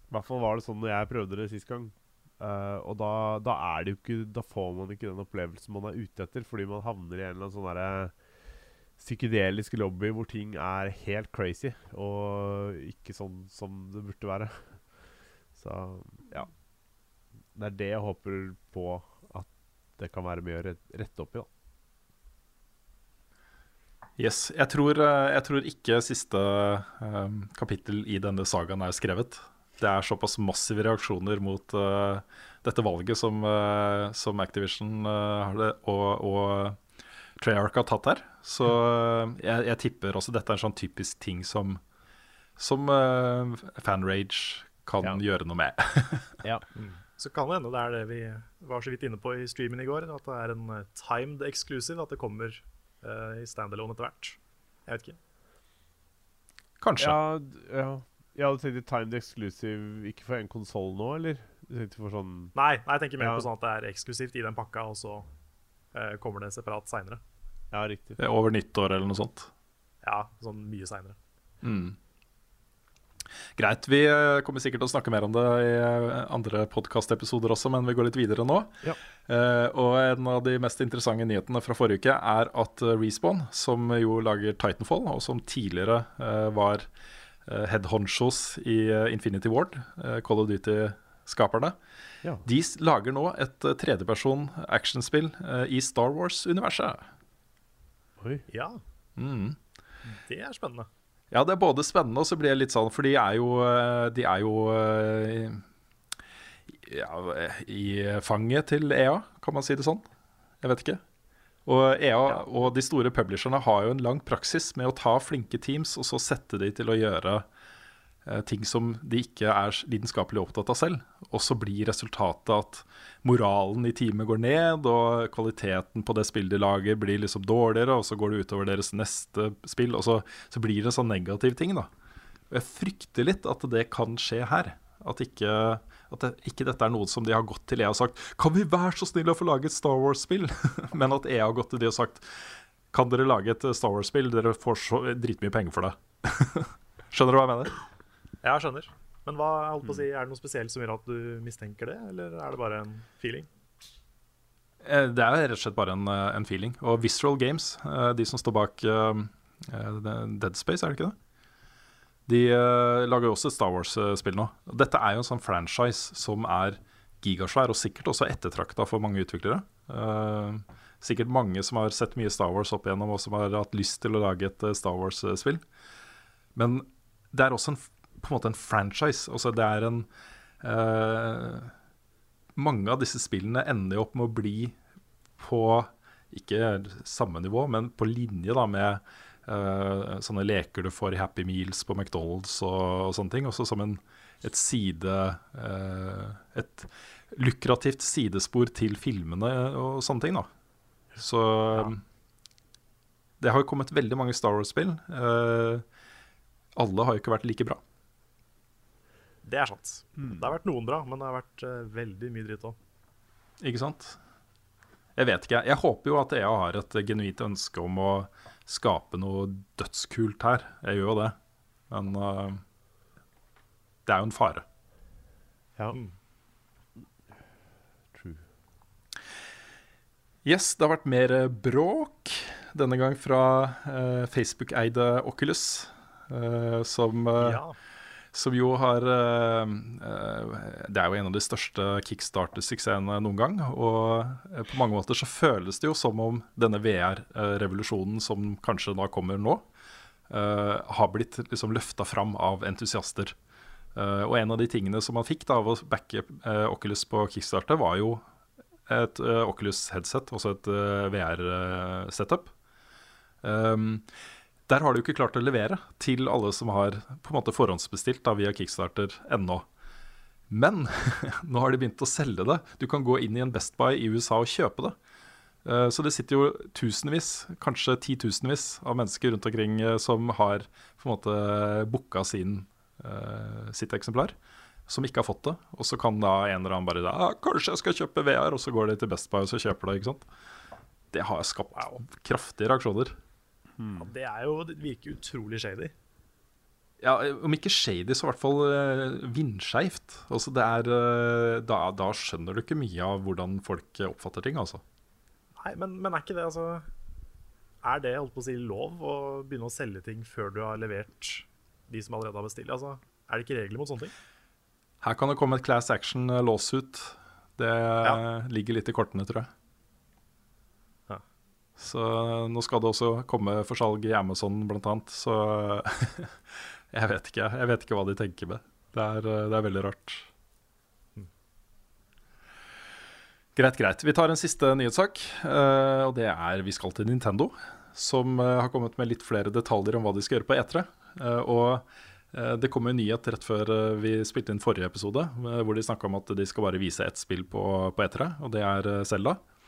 I hvert fall var det sånn når jeg prøvde det sist gang. Eh, og da, da er det jo ikke Da får man ikke den opplevelsen man er ute etter, fordi man havner i en eller annen sånn derre psykedelisk lobby hvor ting er helt crazy, og ikke sånn som det burde være. Så ja. Det er det jeg håper på at det kan være mye å rett- rette opp i, da. Yes, jeg tror, eh, jeg tror ikke siste um, kapittel i denne sagaen er skrevet. Det er såpass massive reaksjoner mot uh, dette valget som, uh, som Activision uh, har det, og, og Treyarch har tatt her. Så jeg, jeg tipper også dette er en sånn typisk ting som, som fanrage kan Ja. gjøre noe med. Ja. Så kan det hende det er det vi var så vidt inne på i streamen i går. At det er en timed exclusive. At det kommer i standalone etter hvert. Jeg vet ikke. Kanskje. Ja, d- ja. du tenkte tenkt timed exclusive ikke for en konsoll nå, eller? Du tenkte for sånn Nei, nei, jeg tenker mer Ja. på sånn at det er eksklusivt i den pakka, og så uh, kommer det separat seinere. Ja, riktig. Over nyttår eller noe sånt. Ja, sånn mye seinere. Mm. Greit. Vi eh, kommer sikkert til å snakke mer om det i eh, andre podkastepisoder også, men vi går litt videre nå. Ja. Uh, og en av de mest interessante nyhetene fra forrige uke er at Respawn, som jo lager Titanfall, og som tidligere uh, var head honchos i eh, Infinity Ward, eh, Call of Duty-skaperne, Ja. de lager nå et eh, tredjeperson actionspill eh, i Star Wars-universet. Oi. Ja, Mm. det er spennende. Ja, det er både spennende og så blir det litt sånn, for de er jo, eh, de er jo eh, ja, i fanget til EA, kan man si det sånn? Jeg vet ikke. Og EA og de store publisherne har jo en lang praksis med å ta flinke teams og så sette de til å gjøre eh, ting som de ikke er lidenskapelig opptatt av selv. Og så blir resultatet at moralen i teamet går ned, og kvaliteten på det spillet de lager, blir liksom dårligere, og så går det utover deres neste spill, og så, så blir det en sånn negativ ting, da. Og jeg frykter litt at det kan skje her. At ikke, at det, ikke dette er noe som de har gått til EA og sagt Kan vi være så snill å få lage et Star Wars-spill? Men at EA har gått til de og sagt Kan dere lage et Star Wars-spill? Dere får så dritmye penger for det. Skjønner du hva jeg mener? Jeg skjønner. Men hva, holdt på å si, er det noe spesielt som gjør at du mistenker det, eller er det bare en feeling? Eh, Det er rett og slett bare en, eh, en feeling. Og Visceral Games, eh, de som står bak eh, eh, Dead Space, er det ikke det? De uh, lager jo også et Star Wars-spill nå. Dette er jo en sånn franchise som er gigasvær, og sikkert også ettertrakta for mange utviklere. Uh, sikkert mange som har sett mye Star Wars opp igjennom, og som har hatt lyst til å lage et eh, Star Wars-spill. Men det er også en, på en måte en franchise. Altså det er en uh, Mange av disse spillene ender jo opp med å bli på ikke samme nivå, men på linje da med sånne leker du får i Happy Meals på McDonald's og, og sånne ting. Også som en, et side eh, Et lukrativt sidespor til filmene og sånne ting, da. Så det har jo kommet veldig mange Star Wars-spill. Eh, alle har jo ikke vært like bra. Det er sant. Det har vært noen bra, men det har vært eh, veldig mye dritt òg. Ikke sant? Jeg vet ikke. Jeg håper jo at EA har et genuint ønske om å skape noe dødskult her. Jeg gjør jo det. Men uh, det er jo en fare. Ja. Yes, det har vært mer eh, bråk. Denne gang fra uh, Facebook-eide Oculus. uh, som, Ja. Som jo har eh, eh, Det er jo en av de største kickstarter-suksessene noen gang. Og eh, på mange måter så føles det jo som om denne VR-revolusjonen som kanskje da kommer nå, har blitt liksom løfta fram av entusiaster. Og en av de tingene som man fikk da av å backe Oculus på kickstarter, var jo et Oculus headset, også et VR-setup. Um, der har de jo ikke klart å levere til alle som har på en måte forhåndsbestilt da, via Kickstarter ennå. Men nå har de begynt å selge det. Du kan gå inn i en Best Buy i USA og kjøpe det. Eh, Så det sitter jo tusenvis, kanskje titusenvis av mennesker rundt omkring eh, som har på en måte booka eh, sitt eksemplar, som ikke har fått det. Og så kan da en eller annen bare da, 'Kanskje jeg skal kjøpe VR', og så går de til Best Buy og så kjøper det. ikke sant? Det har skapt kraftige reaksjoner. Ja, det er jo, det virker utrolig shady. Ja, Om ikke shady, så i hvert fall uh, vindskeivt. Altså, det er, eh, da, da skjønner du ikke mye av hvordan folk eh, oppfatter ting. altså. Nei, men, men er ikke det altså Er det holdt på å si lov å begynne å selge ting før du har levert de som allerede har bestilt? Altså, er det ikke regler mot sånne ting? Her kan det komme et class action eh, lawsuit. Det Ja. ligger litt i kortene, tror jeg. Så nå skal det også komme for salg i Amazon, annet. Så jeg vet ikke. Jeg vet ikke hva de tenker med. Det er, det er veldig rart. Greit, greit. Vi tar en siste nyhetssak. eh, og det er vi skal til Nintendo. Som eh, har kommet med litt flere detaljer om hva de skal gjøre på E3. Eh, og det kom en nyhet rett før vi spilte inn forrige episode, hvor de snakka om at de skal bare vise ett spill på, på E3, og det er Selda. Zelda.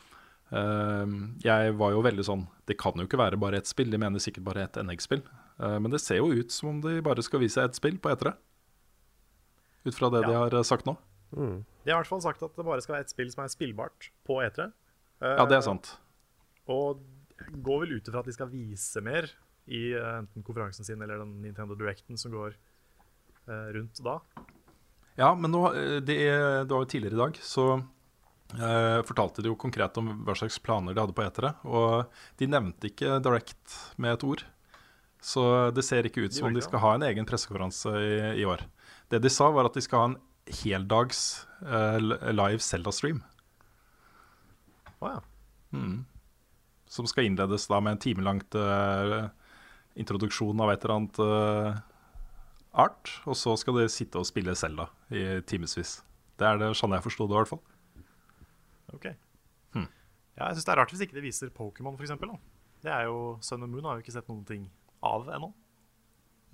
Jeg var jo veldig sånn Det kan jo ikke være bare ett spill, de mener sikkert bare ett NX-spill. Eh, men det ser jo ut som om de bare skal vise ett spill på E3. Ut fra det de har eh, sagt nå. De har i hvert fall sagt at det bare skal være ett spill som er spillbart på E3. Eh, Ja, det er sant. Og går vel ut ifra at de skal vise mer i enten konferansen sin eller den Nintendo Directen som går eh, rundt da. Ja, men nå, det, det var jo tidligere i dag, så eh, fortalte de jo konkret om hva slags planer de hadde på etere. Og de nevnte ikke Direct med et ord. Så det ser ikke ut som om de skal ha en egen pressekonferanse i, i år. Det de sa, var at de skal ha en heldags uh, live Zelda-stream. Å ja. Som skal innledes da med en timelangt uh, introduksjon av et eller annet art. Og så skal de sitte og spille Zelda i timevis. Det er det sånn jeg forsto det, i hvert fall. Ok. Ja, jeg syns det er rart hvis ikke det viser Pokémon, eksempel. Det er jo Sun and Moon har jo ikke sett noen ting av ennå.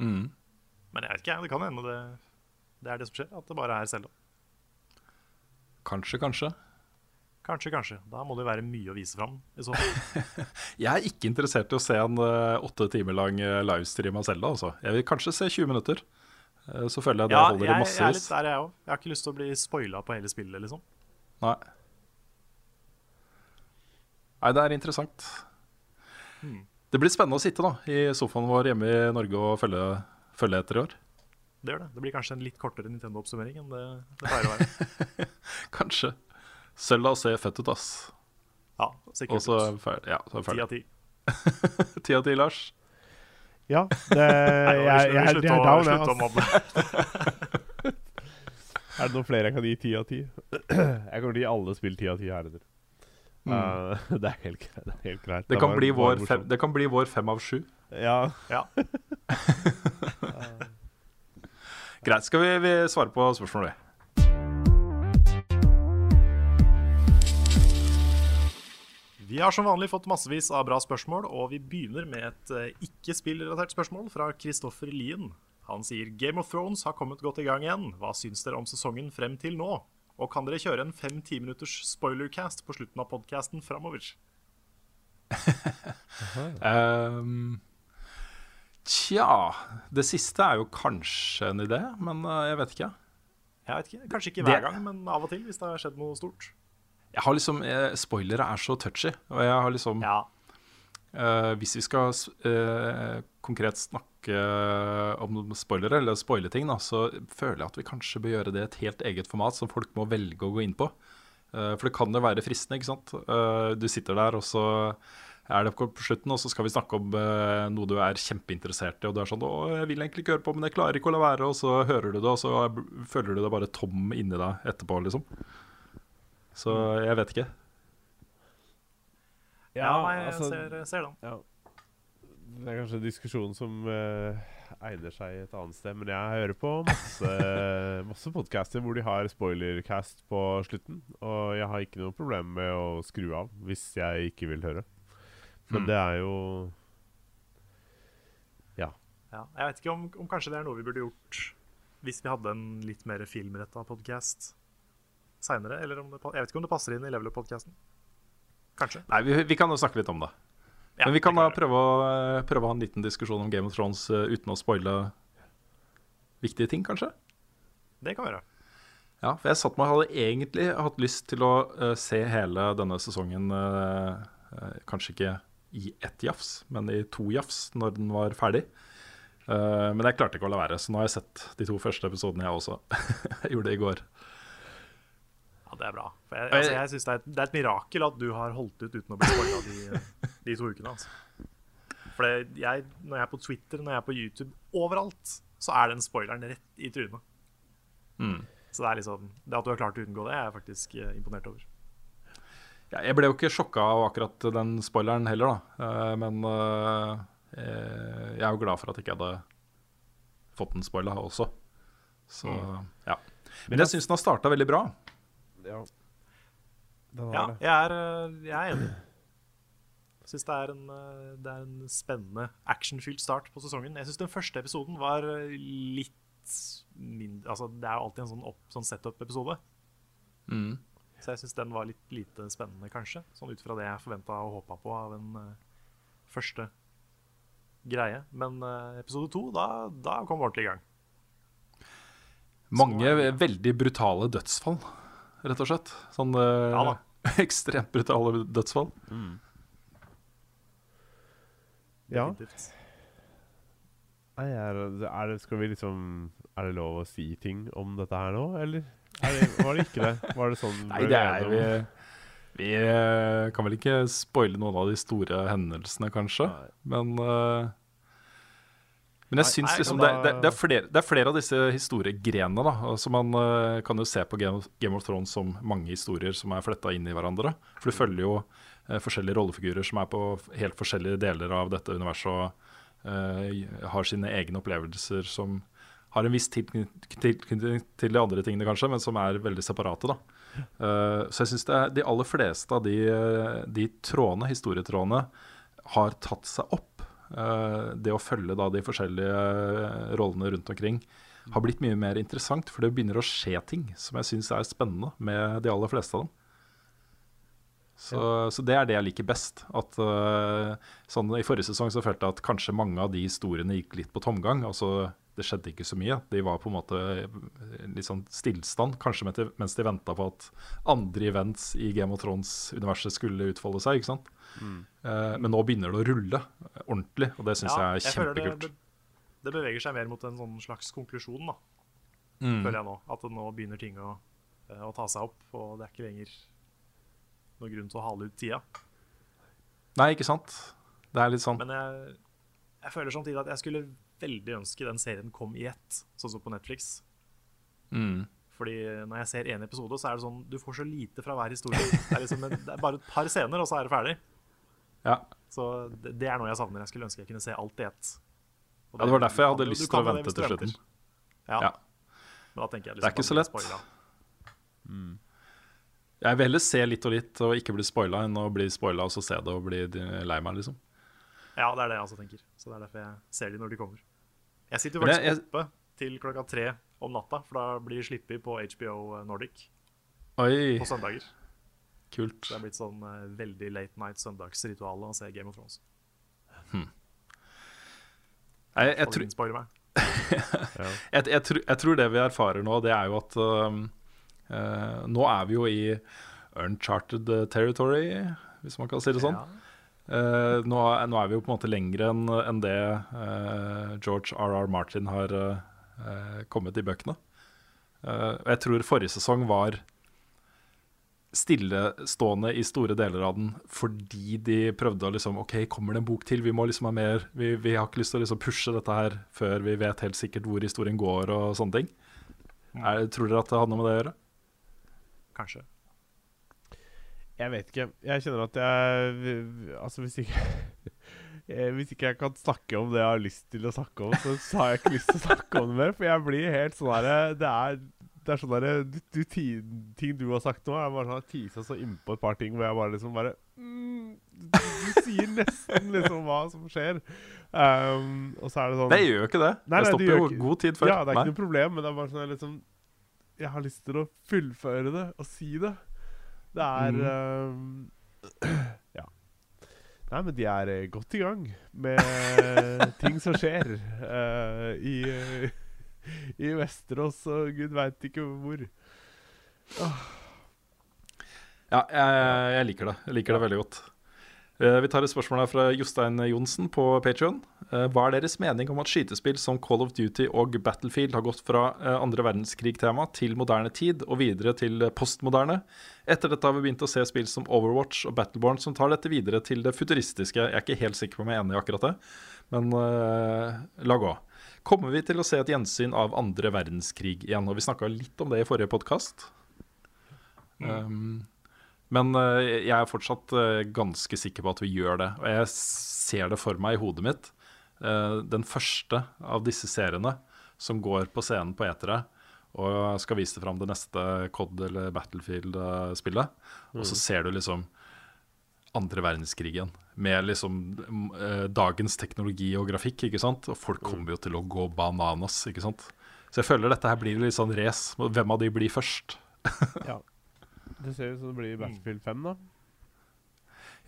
Mm. Men jeg vet ikke, det kan hende det, det er det som skjer. At det bare er Zelda. Kanskje, kanskje. Kanskje, kanskje. Da må det være mye å vise fram. I. Jeg er ikke interessert i å se en eh, åtte timer lang eh, livestream av Selda. Altså. Jeg vil kanskje se 20 minutter. Eh, så føler jeg det Ja, holder jeg, massevis. jeg er litt der, jeg òg. Jeg har ikke lyst til å bli spoila på hele spillet, liksom. Nei. Nei, det er interessant. Hmm. Det blir spennende å sitte da i sofaen vår hjemme i Norge og følge, følge etter i år. Det gjør det. Det blir kanskje en litt kortere Nintendo-oppsummering enn det det pleier å være. Kanskje. Selda ser fett ut, ass. Ja, sikkert. Og så er vi ferdig. Ja, så er vi Ti av ferdig. ti. Ti av ti, Lars. Ja, det, jeg, jeg, jeg, er down, jeg. å ass. mobbe. Er det noen flere jeg kan gi ti av ti? Jeg kommer til å gi alle spill ti av ti heretter. Uh, det, er helt, det er helt greit. Det, Det kan, var bli vår fem, det kan bli vår fem av sju. Ja. Ja. Greit. Skal vi, vi svare på spørsmålet? Vi har som vanlig fått massevis av bra spørsmål, og vi begynner med et eh, ikke-spillrelatert spørsmål fra Kristoffer Lien. Han sier Game of Thrones har kommet godt i gang igjen. Hva syns dere om sesongen frem til nå? Og kan dere kjøre en fem-ti minutters spoilercast på slutten av podkasten framover? um, tja Det siste er jo kanskje en idé, men eh, jeg vet ikke. Jeg vet ikke, Kanskje ikke hver gang, men av og til hvis det har skjedd noe stort. Jeg har liksom, eh, Spoilere er så touchy, og jeg har liksom Ja, Eh, hvis vi skal eh, konkret snakke om spoilere, eller spoile ting, da, så føler jeg at vi kanskje bør gjøre det i et helt eget format som folk må velge å gå inn på. Eh, for det kan jo være fristende, ikke sant. Eh, du sitter der, og så er det på slutten, og så skal vi snakke om eh, noe du er kjempeinteressert i, og du er sånn 'Å, jeg vil egentlig ikke høre på, men jeg klarer ikke å la være', og så hører du det, og så er- føler du deg bare tom inni deg etterpå, liksom. Så jeg vet ikke. ja, jeg altså, ser, ser den. ja. Det er kanskje en diskusjon som uh, egner seg et annet sted, men jeg hører på masse, masse podcaster hvor de har spoilercast på slutten, og jeg har ikke noe problem med å skru av hvis jeg ikke vil høre. Men Mm. det er jo Ja, jeg vet ikke om, om kanskje det er noe vi burde gjort hvis vi hadde en litt mer filmretta podkast seinere. Eller om det, pa- jeg vet ikke om det passer inn i Level Up-podkasten. Kanskje. Nei, vi, vi kan jo snakke litt om det. Ja, Men vi kan da prøve å, eh, prøve å ha en liten diskusjon om Game of Thrones eh, uten å spoile viktige ting, kanskje? Det kan vi gjøre. Ja, for jeg satt meg hadde egentlig hatt lyst til å uh, se hele denne sesongen uh, uh, Kanskje ikke i ett jafs, men i to jafs når den var ferdig. Men jeg klarte ikke å la være, så nå har jeg sett de to første episodene, jeg også. jeg gjorde det i går. Det er bra. For jeg, altså, jeg synes det, er et, det er et mirakel at du har holdt ut uten å bli spoila de, de to ukene. Altså. For jeg, når jeg er på Twitter, når jeg er på YouTube, overalt, så er den spoileren rett i trynet. Mm. Så det er liksom Det at du har klart å unngå det, er jeg faktisk eh, imponert over. Ja, jeg ble jo ikke sjokka av akkurat den spoileren heller, da. Eh, men eh, jeg er jo glad for at jeg ikke hadde fått den spoila også. Så ja. Men jeg syns den har starta veldig bra. Ja. Ja, det. jeg er, eh, jeg er enig. Syns det, er en, eh, det er en spennende, actionfylt start på sesongen. Jeg syns den første episoden var eh, litt mindre Altså, det er jo alltid en sånn, opp- sånn setup-episode. Mm. Så jeg syns den var litt lite spennende, kanskje. Sånn ut fra det jeg forventa og håpa på av en uh, første greie. Men uh, episode to, da, da kom vi ordentlig i gang. Mange veldig brutale dødsfall, rett og slett. Sånn eh, Ja ekstremt brutale dødsfall. Ja. Nei, er, er det, skal vi liksom Er det lov å si ting om dette her nå, eller? Er det, var det ikke det? Var det sånn Nei, det er vi, vi eh, kan vel ikke spoile noen av de store hendelsene, kanskje. Nei. Men eh, Men jeg syns liksom det, det, det, er flere, det er flere av disse historiegrenene, da. Altså man uh, kan jo se på Game of, Game of Thrones som mange historier som er fletta inn i hverandre. For du følger jo uh, forskjellige rollefigurer som er på helt forskjellige deler av dette universet og uh, har sine egne opplevelser som har en viss tilknytning til, de andre tingene, kanskje, men som er veldig separate. da. Så jeg syns de aller fleste av de, de trådene, historietrådene har tatt seg opp. Uh, det å følge da de forskjellige rollene rundt omkring har blitt mye mer interessant, for det begynner å skje ting som jeg syns er spennende med de aller fleste av dem. Så, ja. så, det er det jeg liker best. At, uh, sånn, I forrige sesong så følte jeg at kanskje mange av de historiene gikk litt på tomgang. Altså, det skjedde ikke så mye. De var på en måte litt sånn stillstand, kanskje mens de venta på at andre events i Game of Thrones-universet skulle utfolde seg. ikke sant? Mm. Uh, men nå begynner det å rulle ordentlig, og det syns ja, jeg er kjempekult. Det, det, beveger seg mer mot en sånn slags konklusjon, da. Mm. føler jeg nå. At nå begynner ting å, eh, å ta seg opp, og det er ikke lenger noen grunn til å hale ut tida. Nei, ikke sant? Det er litt sånn. Men jeg, jeg føler samtidig at jeg skulle veldig ønske den serien kom i ett, sånn som på Netflix. Mm. Fordi når jeg ser én episode, så er det sånn Du får så lite fra hver historie. Det er, liksom en, det er bare et par scener, og så er det ferdig. Ja. Så det, det, er noe jeg savner. Jeg skulle ønske jeg kunne se alt i ett. Det, ja, det var derfor jeg hadde lyst til å vente til slutten. Ja. ja. Men da tenker jeg liksom det er ikke så lett. Mm. Jeg vil heller se litt og litt og ikke bli spoila enn å bli spoila og så se det og bli lei meg, liksom. Ja, det er det jeg også tenker. Så det er derfor jeg ser de når de kommer. Jeg sitter jo faktisk jeg, jeg... oppe til klokka tre om natta, for da blir sluppet på HBO Nordic Oi. på søndager. Kult. Så det er blitt sånn uh, veldig late night søndagsritual å se Game of Thrones. Hmm. Jeg, jeg, jeg, jeg, jeg, tror det vi erfarer nå, det er jo at uh, Uh, nå er vi jo i uncharted territory, hvis man kan si det sånn. Ja. Uh, nå, nå, er vi jo på en måte lenger enn en det uh, George R.R. Martin har kommet i bøkene. jeg tror forrige sesong var stillestående i store deler av den fordi de prøvde å liksom OK, kommer det en bok til? Vi må liksom ha mer. Vi, vi har ikke lyst til å liksom pushe dette her før vi vet helt sikkert hvor historien går og sånne ting. Mm. Er, tror dere at det hadde noe med det å gjøre? kanskje? Jeg vet ikke. Jeg kjenner at jeg Altså, hvis ikke Hvis ikke jeg kan snakke om det jeg har lyst til å snakke om, så, så har jeg ikke lyst til å snakke om det mer. For jeg blir helt sånn herre Det er det er sånn der, du, du, Ting du har sagt nå, er bare sånn tisa så innpå et par ting hvor jeg bare liksom bare mm, du, du, sier nesten liksom hva som skjer. Um, og så er det sånn Det gjør jo ikke det. Nei, det stopper jo god tid før. Ja, det er ikke noe problem, men det er bare sånn liksom jeg har lyst til å fullføre det og si det. Det er mm. um, Ja. Nei, men de er godt i gang med ting som skjer uh, i, i Vesterås og gud veit ikke hvor. Oh. Ja, jeg, jeg, liker det. Jeg liker det veldig godt. Eh, vi tar et spørsmål her fra Jostein Johnsen på Patrion. Eh, hva er deres mening om at skytespill som Call of Duty og Battlefield har gått fra eh, andre verdenskrig-tema til moderne tid og videre til postmoderne? Etter dette har vi begynt å se spill som Overwatch og Battleborn som tar dette videre til det futuristiske. Jeg er ikke helt sikker på om jeg er enig i akkurat det, men uh, la gå. Kommer vi til å se et gjensyn av andre verdenskrig igjen? Og vi snakka litt om det i forrige podkast. Mm. Um, men uh, jeg er fortsatt uh, ganske sikker på at vi gjør det. Og jeg ser det for meg i hodet mitt. Uh, den første av disse seriene som går på scenen på etere og skal vise fram det neste Cod eller Battlefield-spillet. Og så mm. ser du liksom andre verdenskrigen med liksom dagens teknologi og grafikk. ikke sant? Og folk mm. kommer jo til å gå bananas. ikke sant? Så jeg føler dette her blir litt sånn race. Hvem av de blir først? ja. Det ser ut som det blir mm. Battlefield 5, da.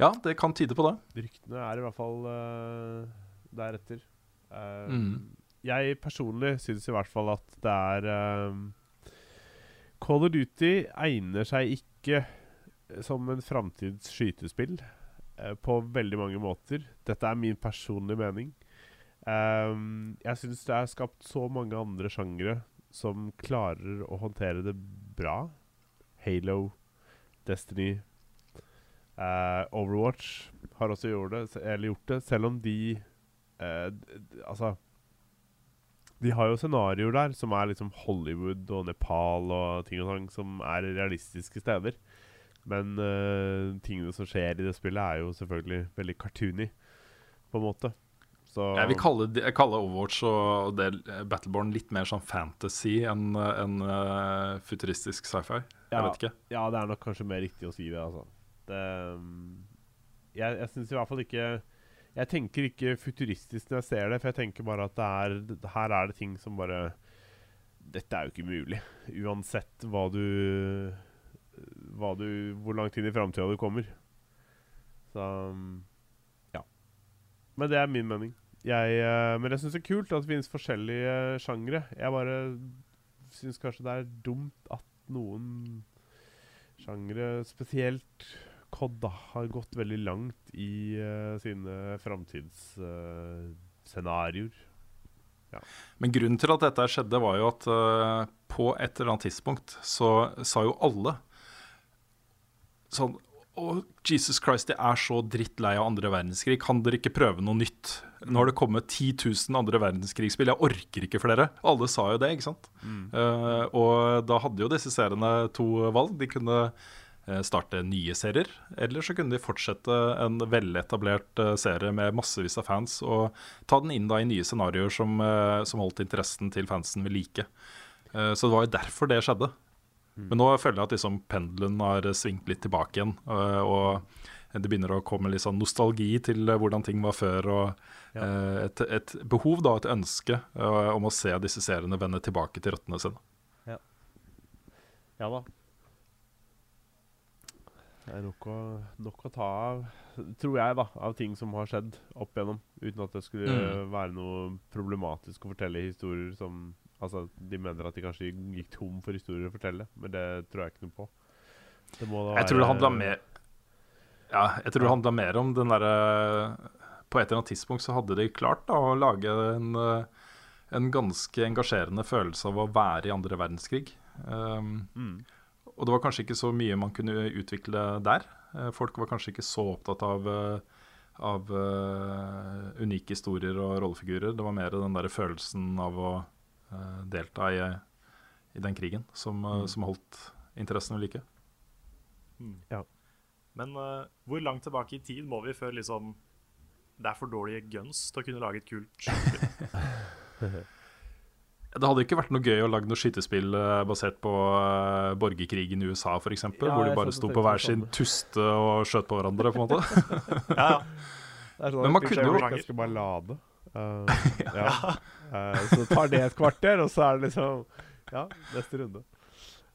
Ja, det kan tyde på det. Ryktene er i hvert fall uh, deretter. Uh, mm. Jeg personlig syns i hvert fall at det er uh, Call of Duty egner seg ikke som en framtids skytespill eh, på veldig mange måter. Dette er min personlige mening. Um, jeg syns det er skapt så mange andre sjangere som klarer å håndtere det bra. Halo, Destiny uh, Overwatch har også gjort det, eller gjort det, selv om de uh, Altså De har jo scenarioer der som er liksom Hollywood og Nepal og ting og sånn, som er realistiske steder. Men uh, tingene som skjer i det spillet, er jo selvfølgelig veldig cartoony, på en måte. Så jeg vil kalle, jeg kaller Overwatch og det, Battleborn litt mer sånn fantasy enn en, uh, futuristisk sci-fi. Jeg vet ikke. Ja, det er nok kanskje mer riktig å si det, altså. Det, um, jeg jeg syns i hvert fall ikke Jeg tenker ikke futuristisk når jeg ser det, for jeg tenker bare at det er her er det ting som bare Dette er jo ikke mulig. Uansett hva du hva du, hvor lang tid i framtida du kommer. Så ja. Men det er min mening. Jeg, eh, men jeg syns det er kult at det finnes forskjellige sjangre. Jeg bare syns kanskje det er dumt at noen sjangre, spesielt COD, har gått veldig langt i uh, sine framtidsscenarioer. Men grunnen til at dette skjedde, var jo at uh, på et eller annet tidspunkt så sa jo alle sånn oh, Jesus Christ, jeg er så drittlei av andre verdenskrig. Kan dere ikke prøve noe nytt? Nå har det kommet 10 000 andre verdenskrigsspill. Jeg orker ikke flere. Alle sa jo det, ikke sant? Eh, og da hadde jo disse seriene to valg. De kunne eh, starte nye serier, eller så kunne de fortsette en veletablert eh, serie med massevis av fans og ta den inn da i nye scenarioer som, som holdt interessen til fansen ved like. Så det var jo derfor det skjedde. Men nå føler jeg at liksom pendelen har svingt litt tilbake igjen. øh, Og det begynner å komme litt sånn nostalgi til øh, hvordan ting var før. Og øh, et, et behov, da, et ønske om å se disse seriene vende tilbake til røttene sine. Ja da. Det er nok å, nok å ta av, tror jeg, da, av ting som har skjedd opp igjennom. Uten at det skulle Mm. være noe problematisk å fortelle historier som Altså, de mener at de kanskje gikk tom for historier å fortelle, men det tror jeg ikke noe på. Det må da Jeg tror det handla mer Ja, jeg tror det handla mer om den derre På et eller annet tidspunkt så hadde de klart da å lage en, øh, en ganske engasjerende følelse av å være i andre verdenskrig. Um, Mm. Og det var kanskje ikke så mye man kunne utvikle der. Eh, Folk var kanskje ikke så opptatt av, eh, av uh, unike historier og rollefigurer. Det var mer den der følelsen av å eh, delta i, i den krigen som, eh, som holdt interessen ved like. Men eh, hvor langt tilbake i tid må vi før liksom det er for dårlige guns til å kunne lage et kult skytespill? Det hadde ikke vært noe gøy å lage noe skytespill eh, basert på eh, borgerkrigen i USA f.eks., Ja, hvor de bare sto på hver sin tuste og skjøt på hverandre. på en måte Ja, ja. Det er sånn Men at man kunne jo- Ganske at Uh, ja. uh, så tar det et kvarter, og så er det liksom Ja, neste runde.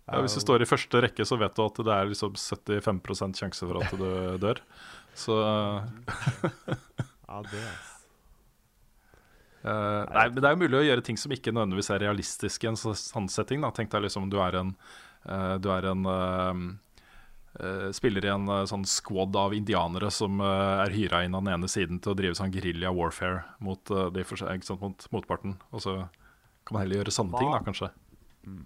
Ja, hvis du står i første rekke, så vet du at det er liksom 75% sjanse for at du dør. Så Ja, det er uh, Nei, men det er jo mulig å gjøre ting som ikke nødvendigvis er realistiske i en sånn setting. Da. Tenk deg liksom du er en, uh, du er en eh, eh, spiller i en eh, sånn squad av indianere som eh, er hyra inn av den ene siden til å drive sånn guerrilla warfare mot, eh, de for ikke sant, mot motparten. Og så kan man heller gjøre sånne ting, da, kanskje.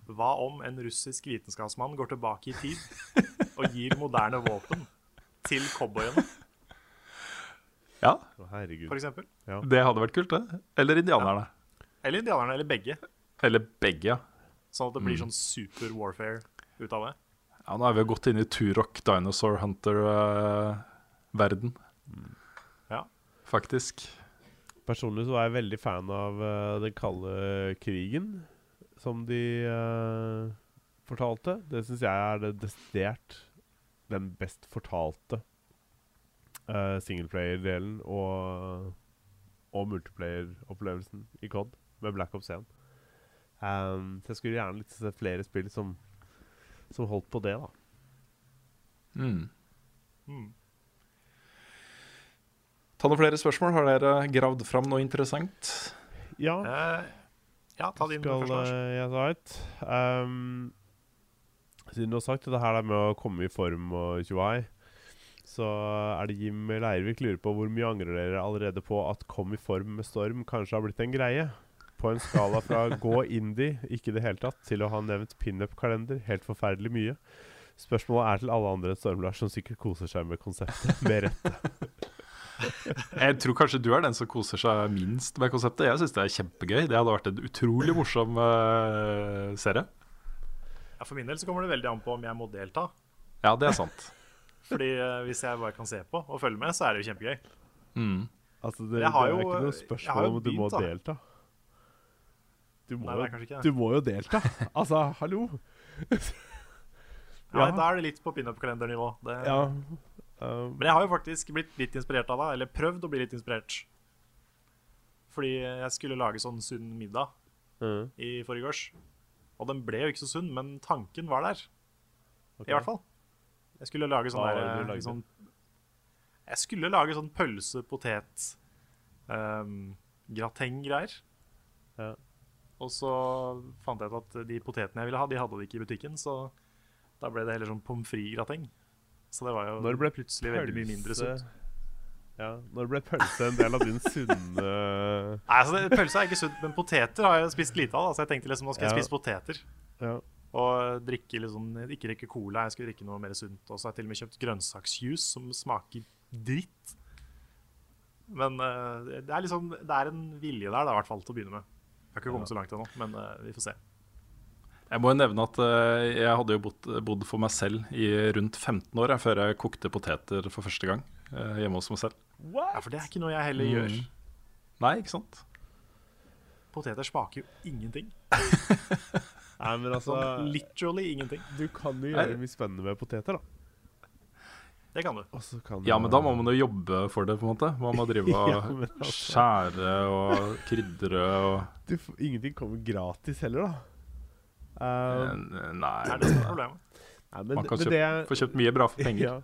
Hva om en russisk vitenskapsmann går tilbake i tid og gir moderne våpen til cowboyene, Ja, for eksempel. Ja. det hadde vært kult, det. Eller indianerne. Eller indianerne, eller begge. Eller begge, ja. Sånn at det blir sånn super warfare ut av det. Ja, nå er vi jo gått inn i Turok Dinosaur Hunter-verden, Ja. faktisk. Personlig så er jeg veldig fan av uh, den kalde krigen, som de uh, fortalte. Det syns jeg er det desidert den best fortalte uh, singleplayer-delen og, og multiplayer-opplevelsen i COD med Black Ops 1. Um, så jeg skulle gjerne litt se flere spill som, som holdt på det, da. Mm. Mm. Ta noen flere spørsmål. Har dere gravd fram noe interessant? Ja, Uh, ja, ta din skal først. Eh, jeg ta et. Um, siden du har sagt det her med å komme i form og tjoai, så er det Jim Leirvik lurer på hvor mye angrer dere allerede på at Kom i form med storm kanskje har blitt en greie? På en skala fra gå indie, ikke i det hele tatt, til å ha nevnt pinup-kalender, helt forferdelig mye. Spørsmålet er til alle andre enn Storm-Lars, som sikkert koser seg med konseptet. Med rette. Jeg tror kanskje du er den som koser seg minst med konseptet. Jeg syns det er kjempegøy. Det hadde vært en utrolig morsom uh, serie. Ja, for min del så kommer det veldig an på om jeg må delta. Ja, det er sant. Fordi uh, hvis jeg bare kan se på og følge med, så er det jo kjempegøy. Mm. Altså, det, Jeg har det er jo- ikke noe spørsmål om du må da. delta. Du må, Nei, det det. du må jo delta. Altså, hallo! Ja, Ja. Da er det litt på pinup-kalendernivå. Ja. Um, Men jeg har jo faktisk blitt litt inspirert av det, eller prøvd å bli litt inspirert. Fordi jeg skulle lage sånn sunn middag mm, i forgårs. Og den ble jo ikke så sunn, men tanken var der. I hvert fall. Jeg skulle lage sånn der eh, sånn, Jeg skulle lage sånn pølse, potet, um. Ja. Og så fant jeg ut at de potetene jeg ville ha, de hadde de ikke i butikken, så da ble det heller sånn pommes frites-grateng. Så det var jo Når det ble plutselig veldig mye mindre sunt. ja, når ble pølse en del av din sunne Nei, altså det, Pølse er ikke sunt, men poteter har jeg spist lite av. da, Så jeg tenkte liksom, nå skal jeg Ja. spise poteter. Ja. Og drikke liksom, ikke drikke cola, jeg skulle drikke noe mer sunt. Og så har jeg til og med kjøpt grønnsaksjuice som smaker dritt. Men uh, det er liksom Det er en vilje der, da, i hvert fall, til å begynne med. Jeg har ikke kommet så langt ennå, men eh, vi får se. Jeg må jo nevne at eh, jeg hadde jo bodd, bodd for meg selv i rundt 15 år jeg, før jeg kokte poteter for første gang eh, hjemme hos meg selv. Ja, For det er ikke noe jeg heller Mm. gjør. Nei, ikke sant? Poteter smaker jo ingenting. Nei, men altså literally ingenting. Du kan jo gjøre mye spennende med poteter, da. Det kan du. Kan Ja, men da må man jo jobbe for det, på en måte. Man må drive og Ja, altså- skjære og krydre og du, Ingenting kommer gratis heller, da. eh, Um, Nei, Det er det som er problemet. nei, men, man kan kjøpe, det få kjøpt mye bra for penger. Ja.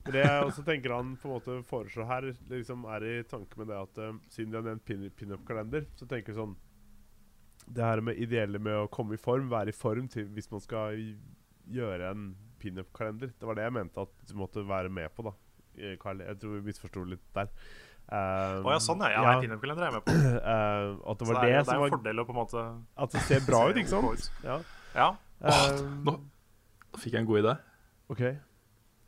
Men det jeg også tenker han på en måte foreslår her, liksom er i tanke med det at eh, siden de har nevnt pin- pinup-kalender, så tenker jeg sånn Det her med ideelle med å komme i form, være i form til hvis man skal gjøre en pinup-kalender. Det var det jeg mente at du måtte være med på, da. eh, Carl. Jeg tror vi misforsto litt der. Um, Å ja, sånn er ja. ja, Pinup-kalender er jeg med på. Uh, at det Så var det det, er, det som er en var fordel å på en måte At det ser bra ut, ikke sant? ut. Ja. Ja. Um, Nå nå fikk jeg en god idé. OK.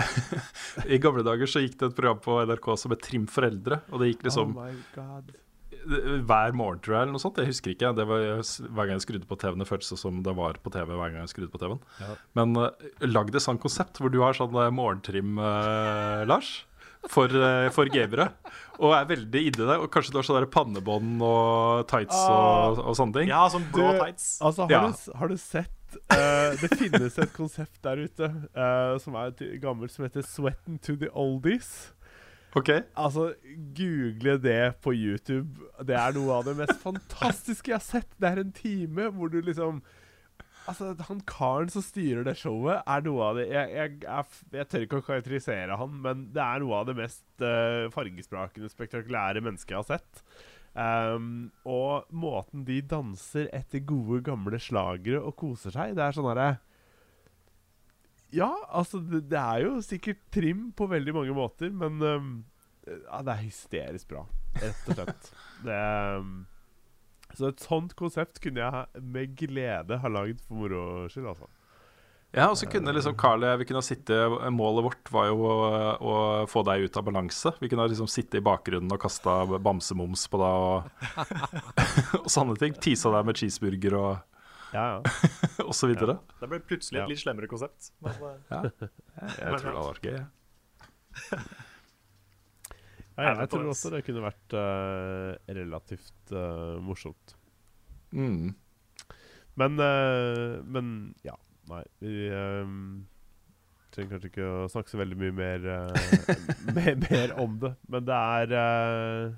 I gamle dager så gikk det et program på NRK som het Trim for eldre. Og det gikk liksom oh my god. Hver morgen, tror jeg, eller noe sånt. Jeg husker ikke. Det var Hver gang jeg skrudde på TV-en, det føltes som det var på TV hver gang jeg skrudde på TV-en. Ja. Men uh, lag det sånn konsept hvor du har sånn eh, morgentrim, uh, Lars. For, uh, for gamere. Og er veldig inni det. Og kanskje du har sånn der pannebånd og tights og, og sånne ting. ja, sånn blå Du, tights. Altså, har, Ja. du, har du sett Uh, Det finnes et konsept der ute uh, som er gammelt, som heter 'Sweaten to the oldies'. Ok Altså, google det på YouTube. Det er noe av det mest fantastiske jeg har sett. Det er en time hvor du liksom Altså, Han karen som styrer det showet, er noe av det Jeg, jeg, jeg, jeg tør ikke å karakterisere han, men det er noe av det mest uh, fargesprakende, spektakulære mennesket jeg har sett. Um, og måten de danser etter gode, gamle slagere og koser seg, det er sånn herre Ja, altså, det, det er jo sikkert trim på veldig mange måter, men um, ja, det er hysterisk bra, rett og slett. det, um, så et sånt konsept kunne jeg med glede ha lagd for moro skyld, altså. Ja, og så kunne liksom Carl Vi kunne sitte Målet vårt var jo å, å få deg ut av balanse. Vi kunne liksom sitte i bakgrunnen og kasta bamsemums på deg og, og sånne ting. Tisa deg med cheeseburger og, Ja, ja. og så videre. Det ble plutselig et litt slemmere konsept. Men, eh, Ja. Jeg tror det hadde vært gøy. jeg. ja jeg, tror også det kunne vært uh, relativt uh, morsomt. Mm. Men, uh, men ja. Nei, vi trenger kanskje ikke å snakke så veldig mye mer, eh, mer, mer om det. Men det er eh,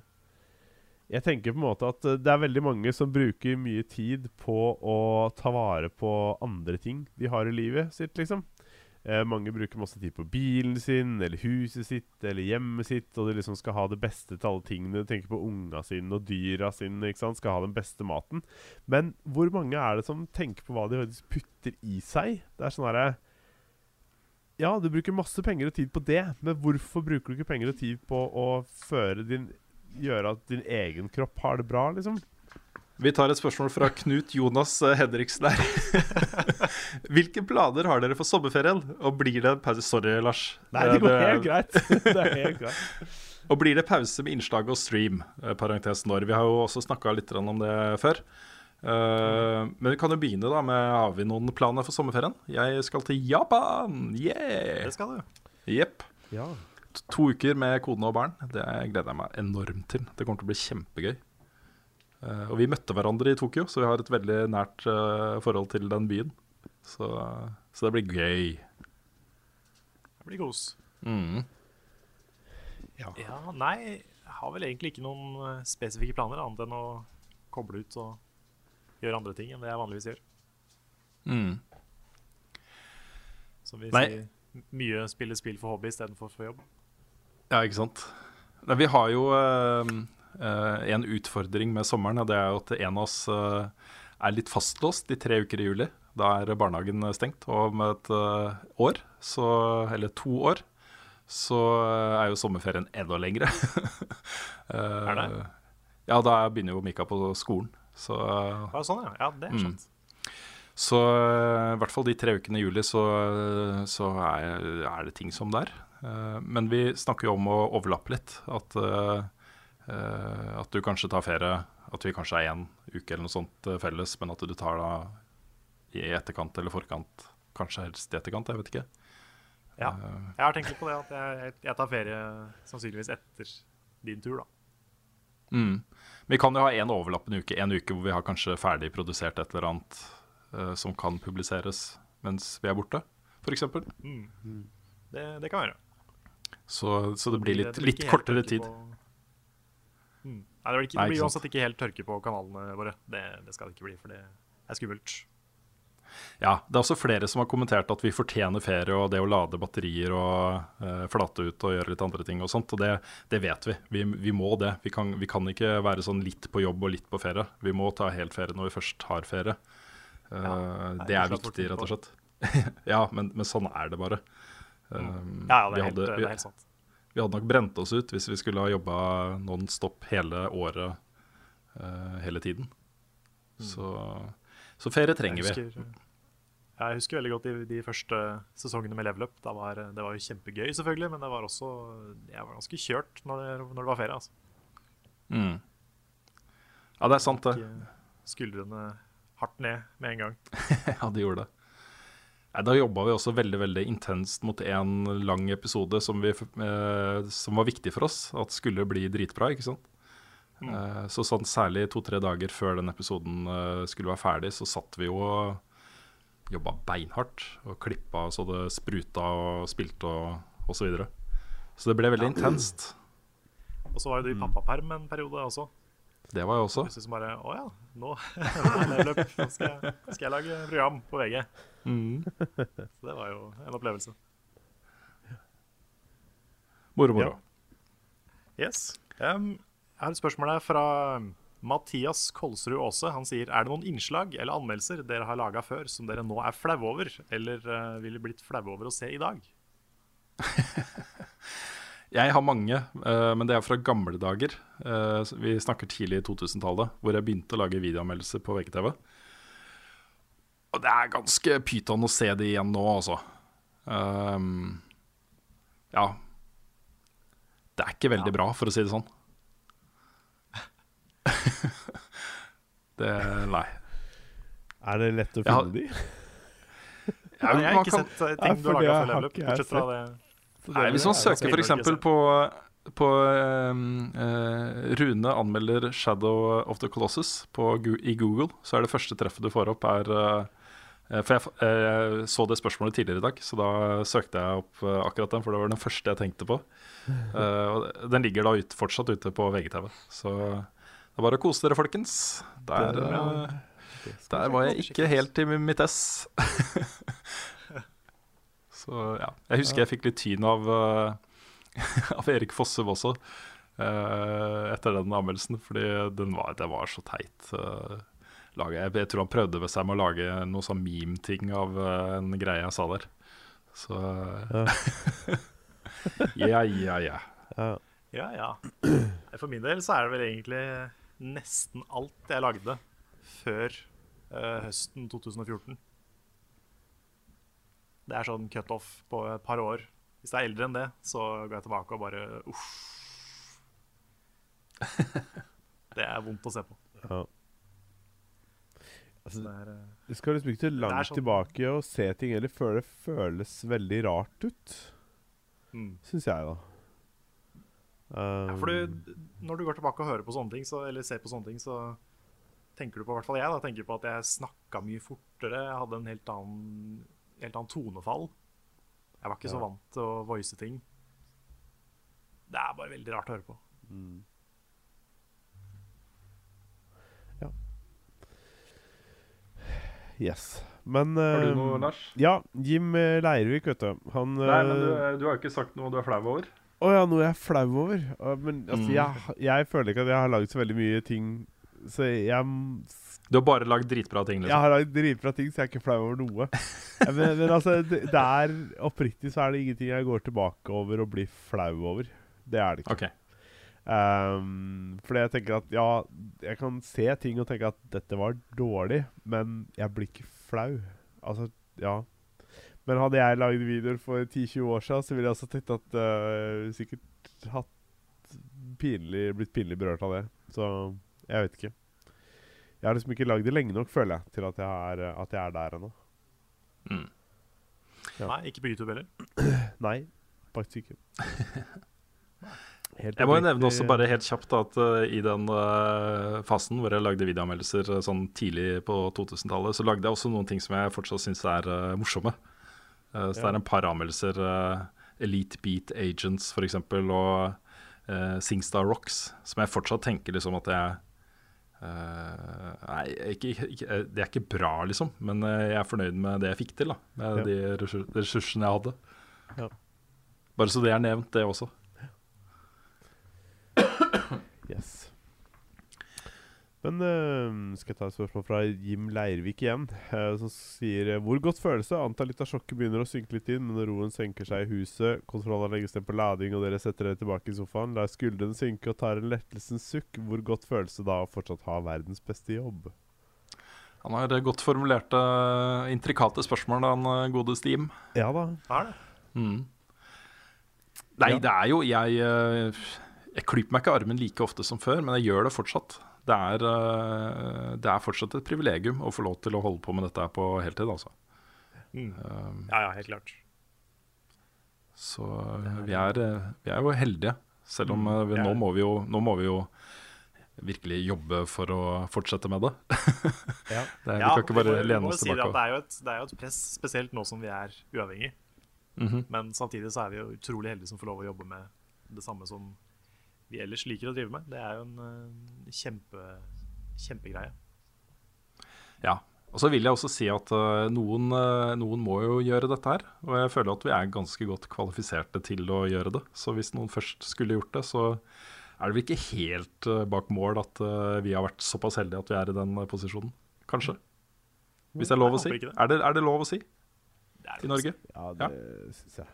Jeg tenker på en måte at eh, det er veldig mange som bruker mye tid på å ta vare på andre ting de har i livet sitt, liksom. Eh, mange bruker masse tid på bilen sin, eller huset sitt, eller hjemmet sitt, og de liksom skal ha det beste til alle tingene. De tenker på unga sine og dyra sine, ikke sant? skal ha den beste maten. Men hvor mange er det som tenker på hva de putter i seg? Det er sånn herre Ja, du bruker masse penger og tid på det, men hvorfor bruker du ikke penger og tid på å føre din Gjøre at din egen kropp har det bra, liksom? Vi tar et spørsmål fra Knut Jonas eh, Henriksen her. Hvilke planer har dere for sommerferien? Og blir det en pause Sorry, Lars. Nei, det går Eh, helt greit. det er helt greit. Og blir det pause med innslag og stream? Eh, Parentes når. Vi har jo også snakka litt om det før. Eh, men vi kan jo begynne da med Har vi noen planer for sommerferien? Jeg skal til Japan! Yeah! det skal du. Jepp. Ja. To uker med kone og barn. Det gleder jeg meg enormt til. Det kommer til å bli kjempegøy. Uh, og vi møtte hverandre i Tokyo, så vi har et veldig nært uh, forhold til den byen. Så, så det blir gøy. Det blir kos. Mm. Ja, nei, jeg har vel egentlig ikke noen eh, spesifikke planer, annet enn å koble ut og gjøre andre ting enn det jeg vanligvis gjør. Mm. Som vi Nei. sier, mye spille spill for hobby istedenfor for jobb. Ja, ikke sant. Nei, vi har jo eh, eh, en utfordring med sommeren, og det er jo at en av oss eh, er litt fastlåst i tre uker i juli. Da er barnehagen stengt. Og om et år, så, eller to år, så er jo sommerferien enda lengre. uh, Er det? Ja, da begynner jo Mika på skolen. Så Ja, sånn, ja. ja det er Mm. Så i hvert fall de tre ukene i juli så, så er, er det ting som det er. Eh, Men vi snakker jo om å overlappe litt. At, eh, at du kanskje tar ferie. At vi kanskje er én uke eller noe sånt eh, felles, men at du tar da i etterkant eller forkant. Kanskje helst i etterkant, jeg vet ikke. Ja. Jeg har tenkt litt på det, at jeg, jeg tar ferie sannsynligvis etter din tur, da. Mm. Vi kan jo ha en overlappende uke, en uke hvor vi har kanskje ferdig produsert et eller annet uh, som kan publiseres mens vi er borte, f.eks. Mm. Det, det kan være. Så, så det blir litt, litt kortere tid. Mm. Nei, det blir, ikke, det blir uansett ikke helt tørke på kanalene våre. Det, det skal det ikke bli, for det er skummelt. Ja, det er også flere som har kommentert at vi fortjener ferie og det å lade batterier og uh, flate ut og gjøre litt andre ting og sånt. Og det, det vet vi. vi. Vi må det. Vi kan, vi kan ikke være sånn litt på jobb og litt på ferie. Vi må ta helt ferie når vi først har ferie. Uh, det det er er viktig, rett og slett. ja, men, men sånn er det bare. Um, Mm. Ja, ja, det vi er, helt, hadde- det er helt sant. vi hadde nok brent oss ut hvis vi skulle ha jobba non stop hele året uh, hele tiden. Så, så ferie trenger Mm. jeg vi. husker, ja, jeg husker veldig godt de, de første sesongene med Level Up. Da var, det var jo kjempegøy, selvfølgelig, men det var også jeg var ganske kjørt når det, når det var ferie. Altså. Mm. Ja, det er sant, det. Skuldrene hardt ned med en gang. Ja, de gjorde det. Da jobba vi også veldig veldig intenst mot en lang episode som, vi, eh, som var viktig for oss. At skulle bli dritbra, ikke sant. Eh, så sånn særlig to-tre dager før den episoden eh, skulle være ferdig, så satt vi jo og jobba beinhardt. Og klippa så det spruta og spilte og, osv. så videre. Så det ble veldig intenst. Og så var jo du i pappaperm en periode også. Det var jeg også. Bare Å ja, nå, nå skal jeg, skal jeg lage program på VG. Så det var jo en opplevelse. Moro, moro. Yes. Um, jeg har et spørsmål her fra Mathias Kolsrud Aase. Han sier Er det noen innslag eller anmeldelser dere har laga før som dere nå er flaue over, eller uh, ville blitt flaue over å se i dag? Jeg har mange, eh, men det er fra gamle dager. Eh, vi snakker tidlig i 2000-tallet, hvor jeg begynte å lage videoanmeldelser på VGTV. Og det er ganske pyton å se det igjen nå, altså. Um, ja. Det er ikke veldig bra, for å si det sånn. det Nei. Er det lett å finne ja. de? Ja, jeg har ikke kan- sett Nei, ting du har laga for Level Up, bortsett fra det. Nei, Hvis man er- søker f.eks. på, på um, uh, Rune anmelder 'Shadow of the Colossus' på, i Google, så er det første treffet du får opp, er eh, For jeg, jeg så det spørsmålet tidligere i dag, så da søkte jeg opp akkurat den, for det var den første jeg tenkte på. Den ligger da ut, fortsatt ute på VGTV. Så det er bare å kose dere, folkens. Der, der var jeg ikke helt i mitt ess. Så ja. Jeg husker jeg fikk litt tyn av, eh, av Erik Fossum også. eh, etter den anmeldelsen, fordi den var, det var så teit. eh, laget. Jeg, jeg tror han prøvde ved seg med å lage noe sånn meme-ting av en greie jeg sa der. Så ja, ja, ja. Ja. Ja, ja. For min del så er det vel egentlig nesten alt jeg lagde før høsten 2014. Det er sånn cutoff på et par år. Hvis det er eldre enn det, så går jeg tilbake og bare uff. Det er vondt å se på. Ja. Altså, Det er, eh, du skal liksom ikke til langt sånn- tilbake og se ting heller før det føles veldig rart ut, mm. syns jeg, da. Ja, for du, Um, når du går tilbake og hører på sånne ting, så, eller ser på sånne ting, så tenker du på, i hvert fall jeg, da, tenker på at jeg snakka mye fortere. Jeg hadde en helt annen, helt annet tonefall. Jeg var ikke så vant til å voice ting. Det er bare veldig rart å høre på. Yes. Men Har du eh, noe, Lars? Ja, Jim eh, Leirvik, vet du. Han Nei, men du, eh, du har jo ikke sagt noe du er flau over. Å ja, noe jeg er flau over? Men altså, Mm. jeg, jeg føler ikke at jeg har laget så veldig mye ting Så jeg, Du har bare lagd dritbra ting, jeg liksom. har lagd dritbra ting, så jeg er ikke flau over noe. Men, men altså, det, det er oppriktig så er det ingenting jeg går tilbake over og blir flau over. Det er det ikke. Ok. Um, fordi jeg tenker at ja, jeg kan se ting og tenke at dette var dårlig, men jeg blir ikke flau. Altså, ja. Men hadde jeg lagd videoer for 10-20 år siden, så ville jeg også tenkt at uh, Sikkert hatt pinlig, blitt pinlig berørt av det. Så jeg vet ikke. Jeg har liksom ikke lagd det lenge nok, føler jeg, til at jeg er, at jeg er der ennå. Mm. Ja. Nei, ikke på YouTube heller. Nei, faktisk ikke. Helt Jeg må jo nevne også bare helt kjapt da, at uh, i den uh, fasen hvor jeg lagde videoanmeldelser uh, sånn tidlig på 2000-tallet, så lagde jeg også noen ting som jeg fortsatt syns er eh, morsomme. Eh, så det er en par anmeldelser. eh, Elite Beat Agents, for eksempel, og uh, Singstar Rocks, som jeg fortsatt tenker liksom at jeg eh, Nei, ikke, ikke, eh, det er ikke bra, liksom, men eh, jeg er fornøyd med det jeg fikk til. da Med Ja. de ressur- ressursene jeg hadde. Ja. Bare så det er nevnt, det også. Yes. Men uh, skal jeg ta et spørsmål fra Jim Leirvik igjen, uh, som sier eh, Hvor godt føles det? Antar litt av sjokket begynner å synke litt inn, men når roen senker seg i huset, kontrollene legges ned på lading, og dere setter dere tilbake i sofaen, lar skuldrene synke og tar en lettelsens sukk, hvor godt føles det da å fortsatt ha verdens beste jobb? Han har godt formulerte, intrikate spørsmål, han eh, gode Steam. Ja da. Er det? Mm. Nei, Ja. det er jo Jeg, jeg klyper meg ikke armen like ofte som før, men jeg gjør det fortsatt. Det er, eh, det er fortsatt et privilegium å få lov til å holde på med dette på heltid, altså. Mm. Um, Ja, ja, helt klart. så vi er, eh, vi er jo heldige, selv om eh, vi, nå, må vi jo, nå må vi jo virkelig jobbe for å fortsette med det. Ja. det er, Ja, vi kan ikke bare lene oss tilbake. si det, det, er jo et, det er jo et press, spesielt nå som vi er uavhengig. -hmm. Men samtidig så er vi jo utrolig heldige som får lov å jobbe med det samme som vi ellers liker å drive med. Det er jo en eh, kjempe, kjempegreie. Ja. Og så vil jeg også si at eh, noen, eh, noen må jo gjøre dette her. Og jeg føler at vi er ganske godt kvalifiserte til å gjøre det. Så hvis noen først skulle gjort det, så er det vel ikke helt bak mål at vi har vært såpass heldige at vi er i den posisjonen. Kanskje. Hvis det er lov å si. Er det, er det lov å si i Norge? Ja, det syns jeg.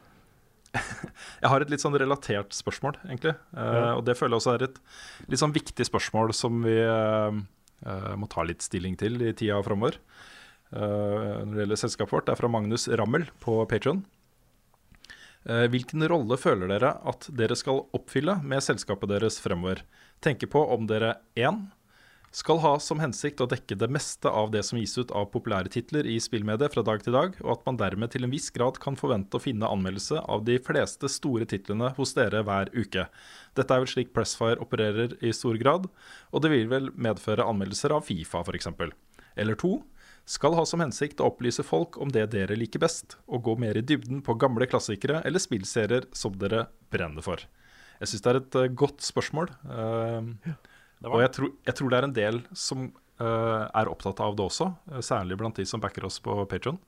Jeg har et litt sånn relatert spørsmål, egentlig. Eh, Ja. Og det føler jeg også er et litt sånn viktig spørsmål som vi eh, eh, må ta litt stilling til i tida framover. Når det gjelder selskapet vårt. Det er fra Magnus Rammel på Patron. hvilken rolle føler dere at dere skal oppfylle med selskapet deres fremover? Tenker på om dere 1. Skal ha som hensikt å dekke det meste av det som gis ut av populære titler i spillmediet fra dag til dag, og at man dermed til en viss grad kan forvente å finne anmeldelse av de fleste store titlene hos dere hver uke. Dette er vel slik Pressfire opererer i stor grad, og det vil vel medføre anmeldelser av Fifa f.eks. Eller to, skal ha som hensikt å opplyse folk om det dere liker best, og gå mer i dybden på gamle klassikere eller spillserier som dere brenner for. Jeg syns det er et eh, godt spørsmål. eh, Det og jeg tror, jeg tror det er en del som uh, er opptatt av det også, eh, særlig blant de som backer oss på Patron.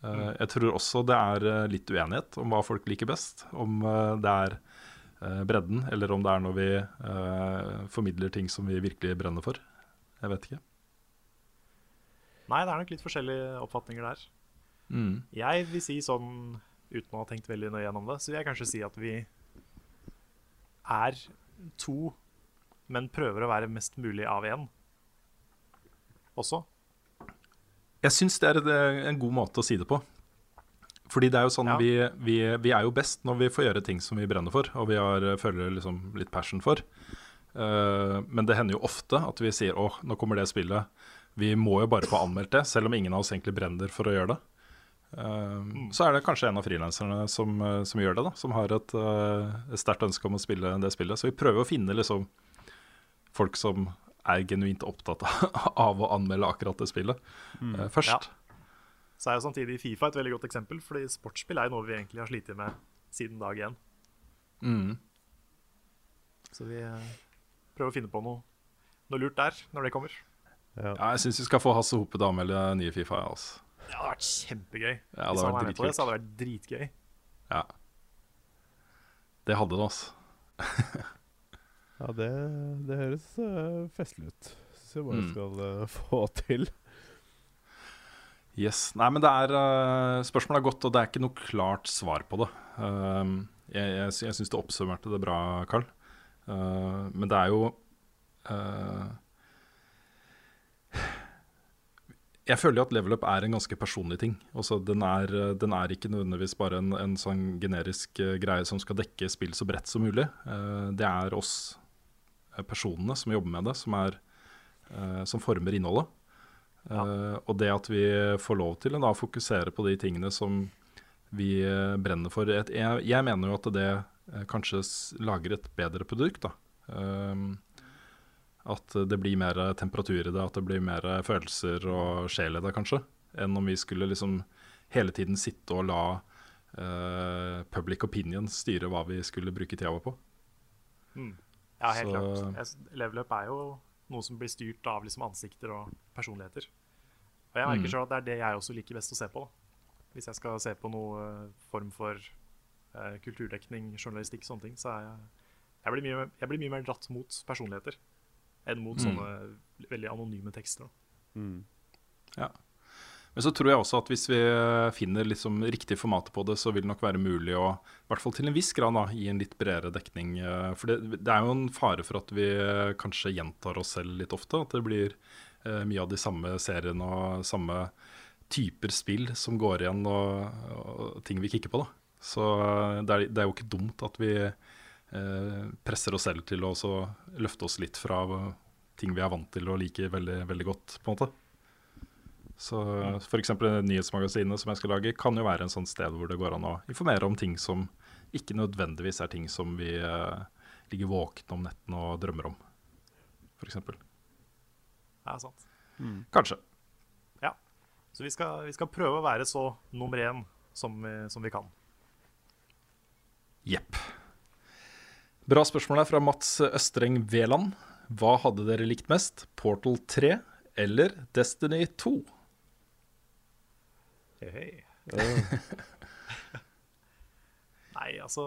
Jeg tror også det er eh, litt uenighet om hva folk liker best. Om eh, det er eh, bredden, eller om det er når vi eh, formidler ting som vi virkelig brenner for. Jeg vet ikke. Nei, det er nok litt forskjellige oppfatninger der. Mm. Jeg vil si sånn, uten å ha tenkt veldig nøye gjennom det, så vil jeg kanskje si at vi er to, men prøver å være mest mulig av én også. Jeg syns det er en god måte å si det på. Fordi det er jo sånn Ja. vi, vi, vi er jo best når vi får gjøre ting som vi brenner for, og vi har, føler liksom litt passion for. Uh, men det hender jo ofte at vi sier åh, nå kommer det spillet. Vi må jo bare få anmeldt det, selv om ingen av oss egentlig brenner for å gjøre det. Eh, Så er det kanskje en av frilanserne som, eh, som gjør det, da, som har et, uh, sterkt ønske om å spille det spillet. Så vi prøver å finne liksom folk som er genuint opptatt av å anmelde akkurat det spillet eh, først. Ja. Så er jo samtidig Fifa et veldig godt eksempel, fordi sportsspill er jo noe vi egentlig har slitt med siden dag én. Mm. Så vi eh, prøver å finne på noe, noe lurt der når det kommer. Ja, jeg syns vi skal få Hasse Hope til å anmelde nye Fifa. Ja, altså. Det hadde vært kjempegøy. Ja, det Hvis han var med på det, så hadde det vært dritgøy. Ja. Det hadde det, altså. Ja, det, det høres uh, festlig ut. Syns jeg bare Mm. skal uh, få til. Yes. Nei, men det er uh, Spørsmålet er godt, og det er ikke noe klart svar på det. Um, jeg jeg, jeg syns du oppsummerte det bra, Carl. Uh, men det er jo Jeg føler jo at level up er en ganske personlig ting. Også den, er, den er ikke nødvendigvis bare en, en sånn generisk uh, greie som skal dekke spill så bredt som mulig. Uh, det er oss personene som jobber med det, som, er, uh, som former innholdet. Eh, og det at vi får lov til å fokusere på de tingene som vi eh, brenner for. Et, jeg, jeg mener jo at det eh, kanskje lager et bedre produkt. da. Ehm, at det blir mer temperatur i det, at det blir mer følelser og sjel i det, kanskje. Enn om vi skulle liksom hele tiden sitte og la uh, public opinion styre hva vi skulle bruke tida vår på. Ja, helt Så- klart. Jeg Level up er jo noe som blir styrt av liksom ansikter og personligheter. Og jeg merker Mm. selv at det er det jeg også liker best å se på. Da. Hvis jeg skal se på noe eh, form for eh, kulturdekning, journalistikk, sånne ting, så er jeg, jeg, blir mye, jeg blir mye mer dratt mot personligheter enn mot Mm. sånne veldig anonyme tekster. Mm. Ja. Men så tror jeg også at hvis vi eh, finner liksom riktig format på det, så vil det nok være mulig å, i hvert fall til en viss grad, da, gi en litt bredere dekning. eh, For det, det er jo en fare for at vi eh, kanskje gjentar oss selv litt ofte. At det blir eh, mye av de samme seriene og samme typer spill som går igjen, og, og ting vi kikker på. da. Så det er, det er jo ikke dumt at vi eh, presser oss selv til å løfte oss litt fra ting vi er vant til og liker veldig, veldig godt, på en måte. Så f.eks. nyhetsmagasinet som jeg skal lage, kan jo være en sånn sted hvor det går an å informere om ting som ikke nødvendigvis er ting som vi eh, ligger våkne om nettene og drømmer om, f.eks. er sant. Kanskje. Ja. Så vi skal, vi skal prøve å være så nummer én som vi, som vi kan. Jepp. Bra spørsmål her fra Mats Østreng Veland. Hva hadde dere likt mest? Portal 3 eller Destiny 2? Hei, hei. Nei, altså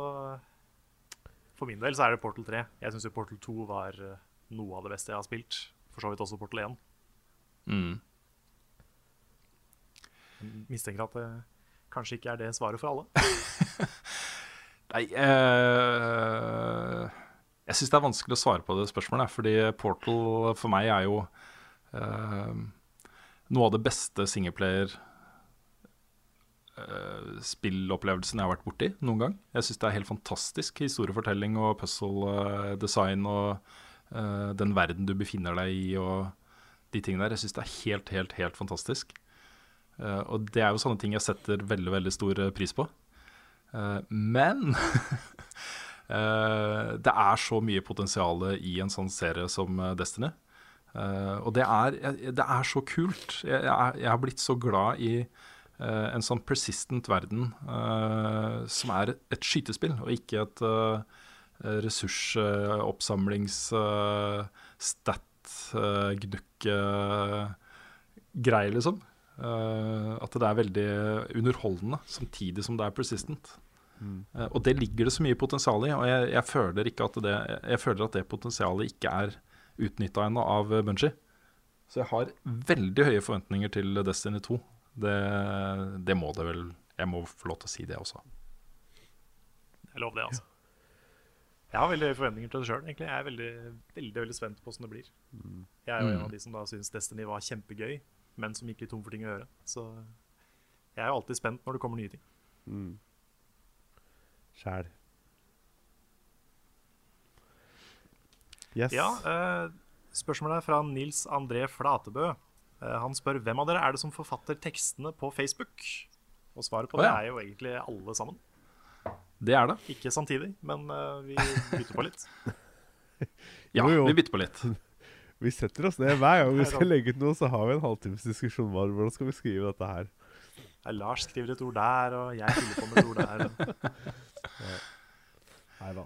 For min del så er det Portal 3. Jeg syns jo Portal 2 var eh, noe av det beste jeg har spilt. For så vidt også Portal 1. Mm. Jeg Mistenker at det kanskje ikke er det svaret for alle. Nei uh, Jeg syns det er vanskelig å svare på det spørsmålet. Fordi Portal for meg er jo uh, noe av det beste singleplayer eh, spillopplevelsen jeg har vært borti noen gang. Jeg syns det er helt fantastisk historiefortelling og puzzle-design og uh, den verden du befinner deg i og de tingene der. Jeg syns det er helt, helt, helt fantastisk. Uh, og det er jo sånne ting jeg setter veldig, veldig stor eh, pris på. Eh, men eh, det er så mye potensial i en sånn serie som eh, Destiny. Eh, og det er, det er så kult. Jeg, jeg, jeg har blitt så glad i eh, en sånn persistent verden eh, som er et skytespill, og ikke et uh, ressursoppsamlings uh, stat uh, gnukk greie, liksom. Eh, at det er veldig underholdende samtidig som det er persistent. Eh, og det ligger det så mye potensial i, og jeg, jeg føler ikke at det Jeg føler at det potensialet ikke er utnytta ennå av Bunji. Så jeg har veldig høye forventninger til Destiny 2. Det, det må det vel Jeg må få lov til å si det også. Jeg lover det, altså. Jeg har veldig høye forventninger til det sjøl. Jeg er veldig, veldig, veldig spent på hvordan det blir. Jeg er jo en av de som da syns Destiny var kjempegøy, men som gikk litt tom for ting å gjøre. Så jeg er jo alltid spent når det kommer nye ting. Sjæl. Yes. Ja, uh, Spørsmålet er fra Nils André Flatebø. Eh, han spør hvem av dere er det som forfatter tekstene på Facebook. Og svaret på Å, det er jo egentlig alle sammen. Det er det. Ikke samtidig, men eh, vi bytter på litt. Ja, Jo, jo. vi bytter på litt. Vi setter oss ned hver gang vi skal legge ut noe, så har vi en halvtimes diskusjon om hvordan skal vi skrive dette her. Ja, Lars skriver et ord der, og jeg fyller på med et ord der. Neida.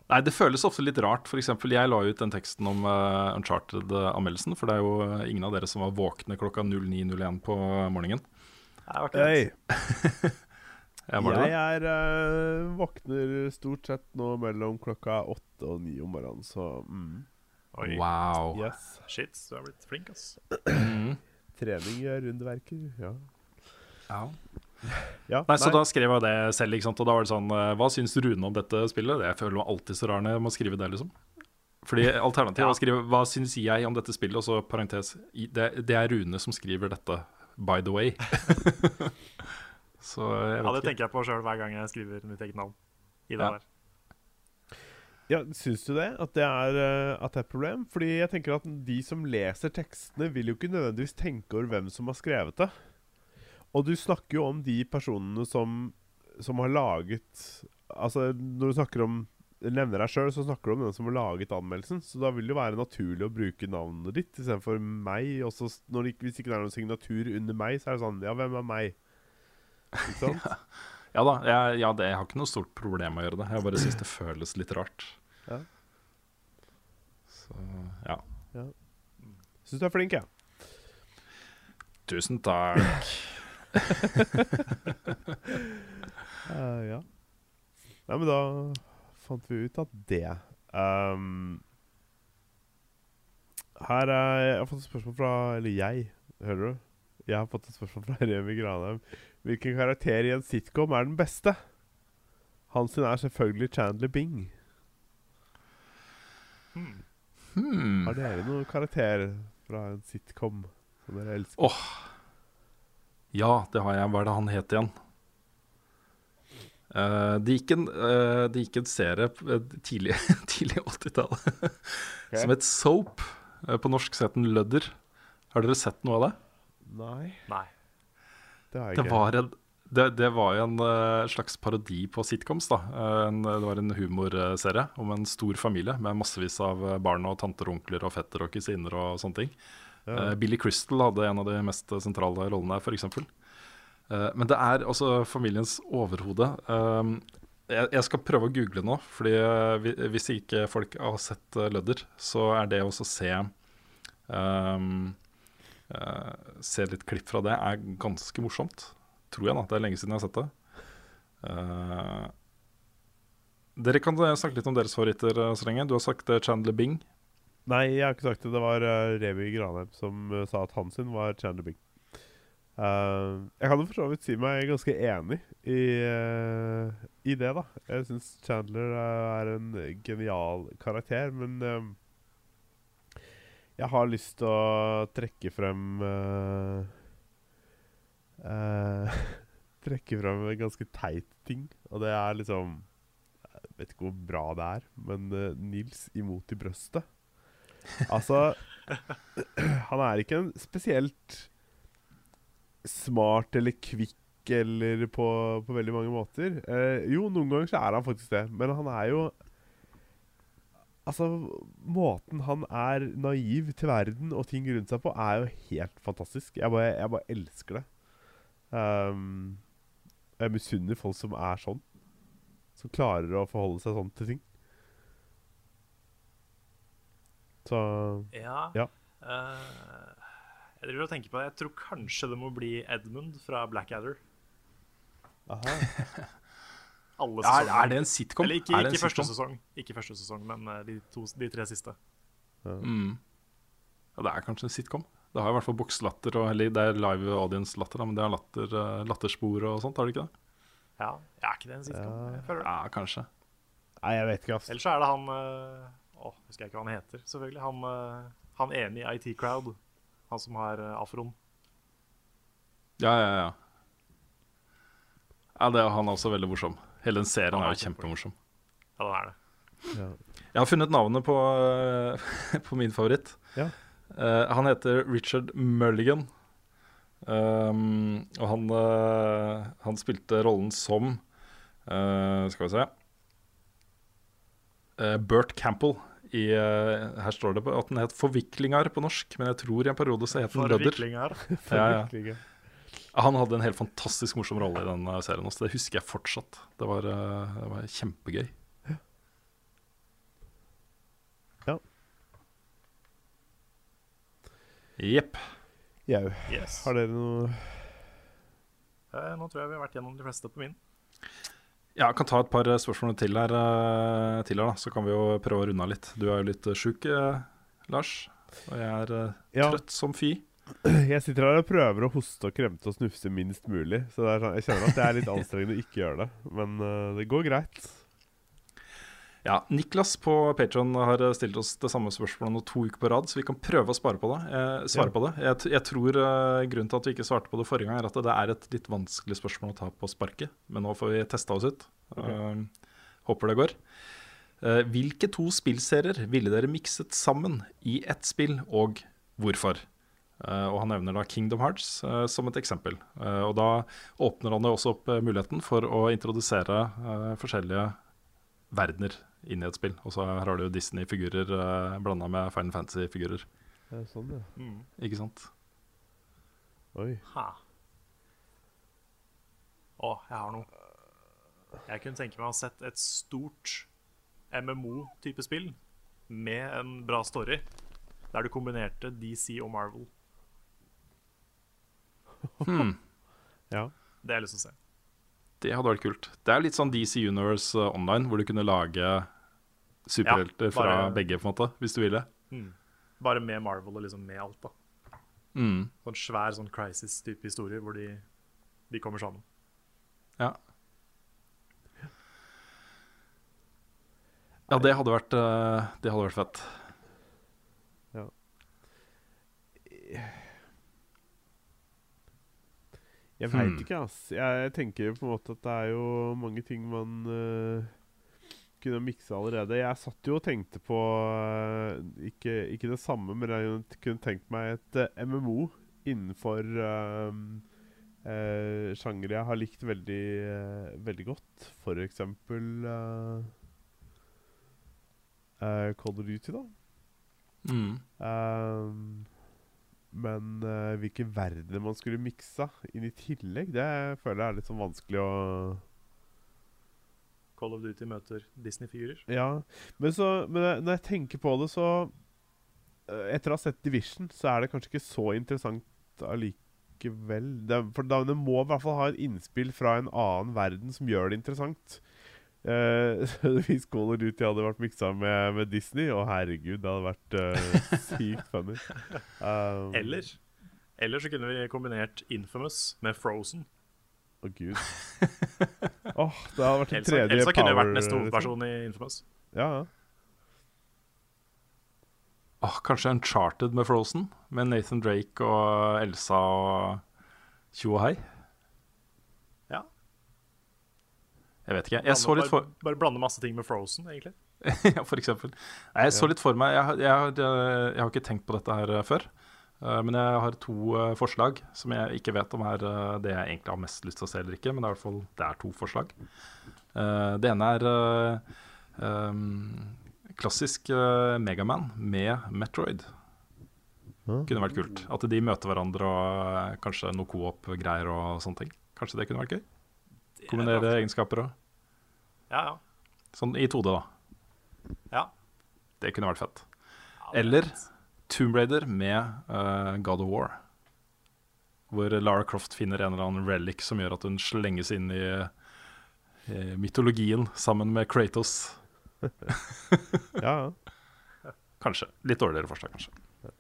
Nei, det føles ofte litt rart. For eksempel, jeg la ut den teksten om uh, Uncharted-anmeldelsen. For det er jo eh, ingen av dere som var våkne klokka 09.01 på morgenen. Ikke. Hei, Jeg var jeg er uh, våkner stort sett nå mellom klokka åtte og ni om morgenen, så mm. Oi, Wow. Yes. shit, du har blitt flink, ass. Trening gjør underverker. Ja. Ja. Ja Nei, så da skrev jeg det selv, ikke sant? og da var det sånn eh, Hva syns Rune om dette spillet? Jeg føler meg alltid så rar når jeg må skrive det, liksom. Fordi alternativet er å skrive 'Hva syns jeg om dette spillet?' og så parentes det, det er Rune som skriver dette, by the way. så jeg Ja, det tenker jeg på sjøl hver gang jeg skriver mitt eget navn. I det Ja. der. Ja, Syns du det? At det, er, eh, at det er et problem? Fordi jeg tenker at de som leser tekstene, vil jo ikke nødvendigvis tenke over hvem som har skrevet det. Og du snakker jo om de personene som, som har laget Altså, når du snakker om nevner deg sjøl, så snakker du om den som har laget anmeldelsen. Så da vil det jo være naturlig å bruke navnet ditt istedenfor meg. Også når det, hvis ikke det er noen signatur under meg, så er det sånn Ja, hvem er meg? Ikke sant? Ja da, jeg, ja, det, jeg har ikke noe stort problem med å gjøre det. Jeg bare syns det føles litt rart. Ja. Så ja. Syns du er flink, jeg. Tusen takk. Eh, ja. Nei, men da fant vi ut at det um, Her er Jeg har fått et spørsmål fra Eller jeg, hører du? Jeg har fått et spørsmål fra Remi Granheim. Hvilken karakter i en sitcom er den beste? Hans sin er selvfølgelig Chandler Bing. Hmm. Har dere noen karakter fra en sitcom som dere elsker? Åh. Ja, det har jeg. Hva er det han het igjen? Uh, det, gikk en, uh, det gikk en serie eh, tidlig, tidlig 80-tallet som het Soap. På norsk så het den Lødder. Har dere sett noe av det? Nei, Nei. det har jeg Det ikke. var en, det, det var jo en slags parodi på sitcoms. da en, Det var en humorserie om en stor familie med massevis av barn og tanter og onkler og fetter og kusiner og sånne ting. Ja. Eh, Billy Crystal hadde en av de mest sentrale rollene her, f.eks. Uh, men det er altså familiens overhode. Um, jeg, skal prøve å google nå, Fordi eh, hvis ikke folk har sett eh, Lødder, så er det å se um, eh, Se litt klipp fra det er ganske morsomt. Tror jeg, da. Det er lenge siden jeg har sett det. Uh, dere kan eh, snakke litt om deres favoritter eh, så lenge. Du har sagt eh, Chandler Bing. Nei, jeg har ikke sagt det. Det var uh, Remi Granheim som uh, sa at han sin var Chandler Bing. Uh, jeg kan jo for så vidt si meg ganske enig i, eh, i det, da. Jeg syns Chandler eh, er en genial karakter, men eh, jeg har lyst til å trekke frem eh, eh, Trekke frem en ganske teit ting, og det er liksom Jeg vet ikke hvor bra det er, men eh, Nils imot i brøstet. Altså Han er ikke en spesielt smart eller kvikk eller på, på veldig mange måter. Eh, jo, noen ganger så er han faktisk det, men han er jo Altså, måten han er naiv til verden og ting rundt seg på, er jo helt fantastisk. Jeg bare, jeg bare elsker det. Um, jeg misunner folk som er sånn. Som klarer å forholde seg sånn til ting. Så Ja. Ja. Uh, jeg driver og tenker på det. Jeg tror kanskje det må bli Edmund fra Blackadder. Aha. Alle Er, er det en sitcom? Eller ikke, Er ikke første sitcom? sesong, Ikke første sesong, men eh, de, to, de tre siste. Mm. Ja, det er kanskje en sitcom. Det har i hvert fall bokslatter, og, eller det er live audience-latter, men det har latter, eh, latterspor og sånt, har det ikke det? Ja, ja er ikke det en sitcom? Jeg føler det. Ja, kanskje. Nei, jeg vet ikke, ass. Ellers så er det han eh, Å, husker jeg ikke hva han heter, selvfølgelig. Han, uh, han ene i IT Crowd. Han som har uh, afroen. Ja, ja, ja. Ja, det er han også veldig morsom. Hele den serien er er jo kjempemorsom. Ja, den er det. Ja. Jeg har funnet navnet på, eh, på min favoritt. Ja. Uh, han heter Richard Mulligan. Um, og han, uh, han spilte rollen som uh, Skal vi se Bert Campbell. I, eh, her står det på at den het 'Forviklinger' på norsk, men jeg tror i en periode så het den 'Rødder'. Forviklinger. Ja, ja. Han hadde en helt fantastisk morsom rolle i den eh, serien. Også. Det husker jeg fortsatt. Det var, eh, det var kjempegøy. Ja. Jepp. Jau. Yes. Har dere noe Eh, nå tror jeg vi har vært gjennom de fleste på min. Ja, jeg kan ta et par eh, spørsmål til her, eh, til her da. så kan vi jo prøve å runde av litt. Du er jo litt eh, sjuk, eh, Lars. Og jeg er eh, Ja. trøtt som fy. Jeg sitter her og prøver å hoste og kremte og snufse minst mulig. Så er sånn, jeg kjenner at det er litt anstrengende å ikke gjøre det. Men uh, det går greit. Ja, Niklas på Patron har stilt oss det samme spørsmålet nå to uker på rad, så vi kan prøve å spare på det. Eh, svare Ja. på det. Jeg, jeg tror eh, grunnen til at vi ikke svarte på det forrige gang, er at det er et litt vanskelig spørsmål å ta på sparket. Men nå får vi testa oss ut. Eh, håper det går. Eh, hvilke to spillserier ville dere mikset sammen i ett spill, og hvorfor? Uh, og Han nevner da Kingdom Hearts uh, som et eksempel. Uh, og Da åpner han jo også opp muligheten for å introdusere forskjellige verdener inn i et spill. Og så her har du Disney-figurer uh, blanda med Final Fantasy-figurer. Det er sånn, ja. Ikke sant? Oi. Ha. Å, jeg har noe. Jeg kunne tenke meg å ha sett et stort MMO-type spill med en bra story, der du kombinerte DC og Marvel. Ja. Det har jeg lyst til å se. Det hadde vært kult. Det er litt sånn DC Universe eh, online, hvor du kunne lage superhelter Ja, fra begge, på en måte, hvis du ville. Bare med Marvel og liksom med alt, da. Mm. Sånn svær sånn crisis-type historie hvor de, de kommer sammen. Ja. Ja, det hadde vært, eh, det hadde vært fett. Jeg veit Hmm. ikke, ass. Jeg tenker på en måte at det er jo mange ting man eh, kunne mikse allerede. Jeg satt jo og tenkte på eh, ikke, ikke det samme, men jeg kunne tenkt meg et eh, MMO innenfor uh, sjanger jeg har likt veldig, uh, veldig godt. For eksempel uh, Call of Duty, da. Mm. Men hvilke verdener man skulle miksa inn i tillegg, det føler jeg er litt sånn vanskelig å Call of Duty møter Disney-figurer. Ja. Men, så, men når jeg tenker på det, så eh, Etter å ha sett Division, så er det kanskje ikke så interessant allikevel. Det, for da, det må i hvert fall ha et innspill fra en annen verden som gjør det interessant. Uh, hvis Call of Duty hadde vært miksa med, med Disney, å herregud, det hadde vært uh, sykt funny. Um, Eller Eller så kunne vi kombinert Infamous med Frozen. Å, gud. Åh, det hadde vært en Elsa, tredje Elsa kunne jo vært neste liksom. hovedperson i Infamous. Ja, ja. Åh, kanskje Uncharted med Frozen? Med Nathan Drake og Elsa og tjo og hei? Ja. Jeg vet ikke. Jeg så litt for bare, bare blande masse ting med Frozen, egentlig. Ja, for eksempel. Nei, jeg så litt for meg Jeg, har- jeg, jeg har ikke tenkt på dette her eh, før. Eh, Men jeg har to eh, forslag som jeg ikke vet om er eh, det jeg egentlig har mest lyst til å se eller ikke. Men det er i hvert fall det er to forslag. Eh, Det ene er eh, um, klassisk Megaman med Metroid. Kunne vært kult. At de møter hverandre og kanskje noe co-op-greier og sånne ting. Kanskje det kunne vært gøy? Kombinere egenskaper og Ja, ja. Sånn i 2D, da. ja. Det kunne vært fett. Er Eller. Tomb Raider med uh, God of War. Hvor Lara Croft finner en eller annen relic som gjør at hun slenges inn i, i mytologien sammen med Kratos. ja, ja. Kanskje. Litt dårligere forslag, kanskje.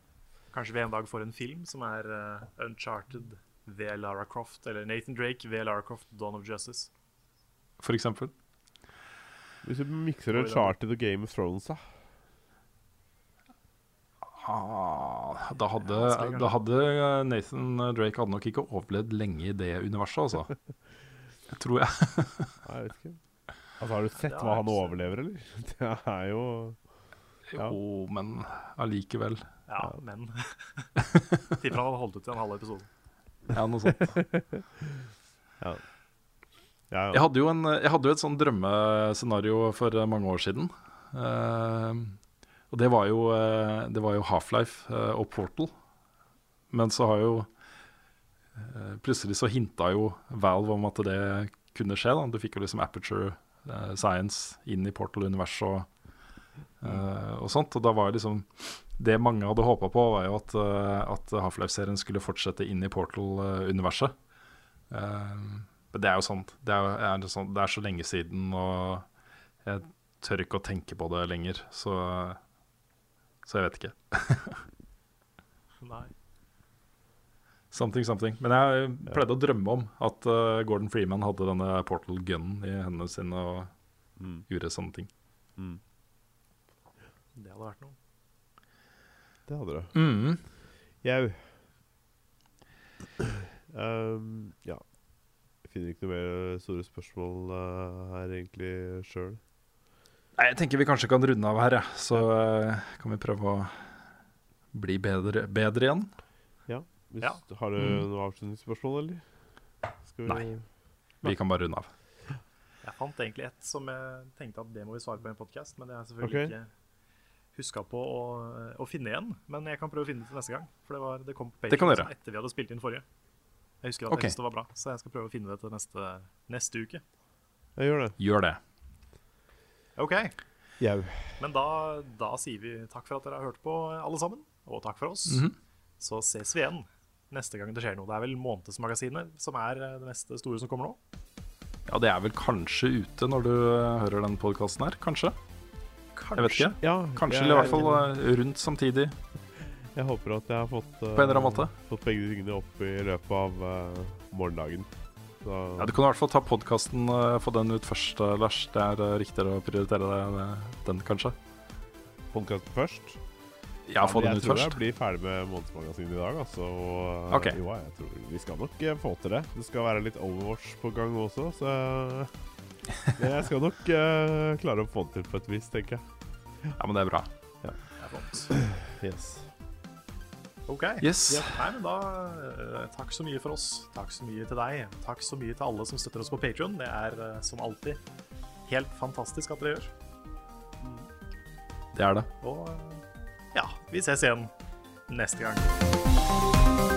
Kanskje vi en dag får en film som er uh, Uncharted ved Lara Croft, eller Nathan Drake ved Lara Croft, Dawn of Justice. For eksempel. Hvis du mikser Uncharted og Game of Thrones, da. Ah, da, hadde, da hadde eh, Nathan Drake hadde nok ikke overlevd lenge i det universet, altså. Jeg tror jeg. Nei, jeg vet ikke. Altså, Har du sett hva han overlever, eller? Det er jo Ja. Jo, men allikevel. Ja, men Tipper han hadde holdt ut til en halv episode. Ja, noe sånt. Ja, Jeg ja. hadde jo, en, jeg hadde jo et sånn drømmescenario for mange år siden. Eh, og det var jo, eh, det jo Half-Life eh, og Portal. Men så har jo eh, Plutselig så hinta jo Valve om at det kunne skje. da Du fikk jo liksom Aperture Science inn i Portal-universet og, og sånt. Og da var liksom Det mange hadde håpa på, var jo at, at Half-Life-serien skulle fortsette inn i Portal-universet. Men det er jo sånn det er, sånn det er så lenge siden, og jeg tør ikke å tenke på det lenger. Så, så jeg vet ikke. Nei. Something, something. Men jeg pleide å drømme om at uh, Gordon Freeman hadde denne portal gunnen i hendene sine og Mm. gjorde sånne ting. Det hadde vært noe. Det hadde det. Mm. Jau. Um, ja. Jeg finner ikke noe mer store spørsmål uh, her egentlig sjøl. Nei, jeg tenker vi kanskje kan runde av her, ja. Så uh, kan vi prøve å bli bedre, bedre igjen. Hvis, Ja. Har du Mm. noe avslutningsspørsmål, eller? Skal vi Nei. Vi kan bare runde av. Jeg fant egentlig et som jeg tenkte at det må vi svare på i en podkast, men det har jeg selvfølgelig okay. ikke huska på å, å finne igjen. Men jeg kan prøve å finne det til neste gang. For det, var, det kom på Det kan Patreon etter vi hadde spilt inn forrige. Jeg husker at okay. jeg syntes det var bra, så jeg skal prøve å finne det til neste, neste uke. Jeg gjør det. Gjør det. OK. Jau. Men da, da sier vi takk for at dere har hørt på, alle sammen. Og takk for oss. Mhm. Så ses vi igjen neste gang det skjer noe. Det er vel Månedsmagasinet som er eh, det neste store som kommer nå. Ja, det er vel kanskje ute når du eh, hører den podkasten her. Kanskje. Jeg vet ikke. Ja, Kanskje, eller i hvert fall eh, rundt samtidig. Jeg håper at jeg har fått, uh, På en eller annen måte. fått begge tingene opp i løpet av uh, morgendagen. Så Ja, Du kan i hvert fall ta podkasten, få den ut først, eh, Lars. Det er eh, riktigere å prioritere det, den, kanskje. podkasten først. Ja, få den ut først. Jeg tror jeg blir ferdig med Månedsmagasinet i dag. Altså, og, okay. Jo, jeg tror vi skal nok eh, få til det. Det skal være litt Overwatch på gang også, så Men jeg skal nok uh, klare å få det til på et vis, tenker jeg. Ja, men det er bra. Ja, Det er flott. Yes. OK. Yes. Ja, nei, men da eh, Takk så mye for oss. Takk så mye til deg. Takk så mye til alle som støtter oss på Patreon Det er eh, som alltid helt fantastisk at dere gjør. Det er det. Og eh, ja, vi ses igjen neste gang.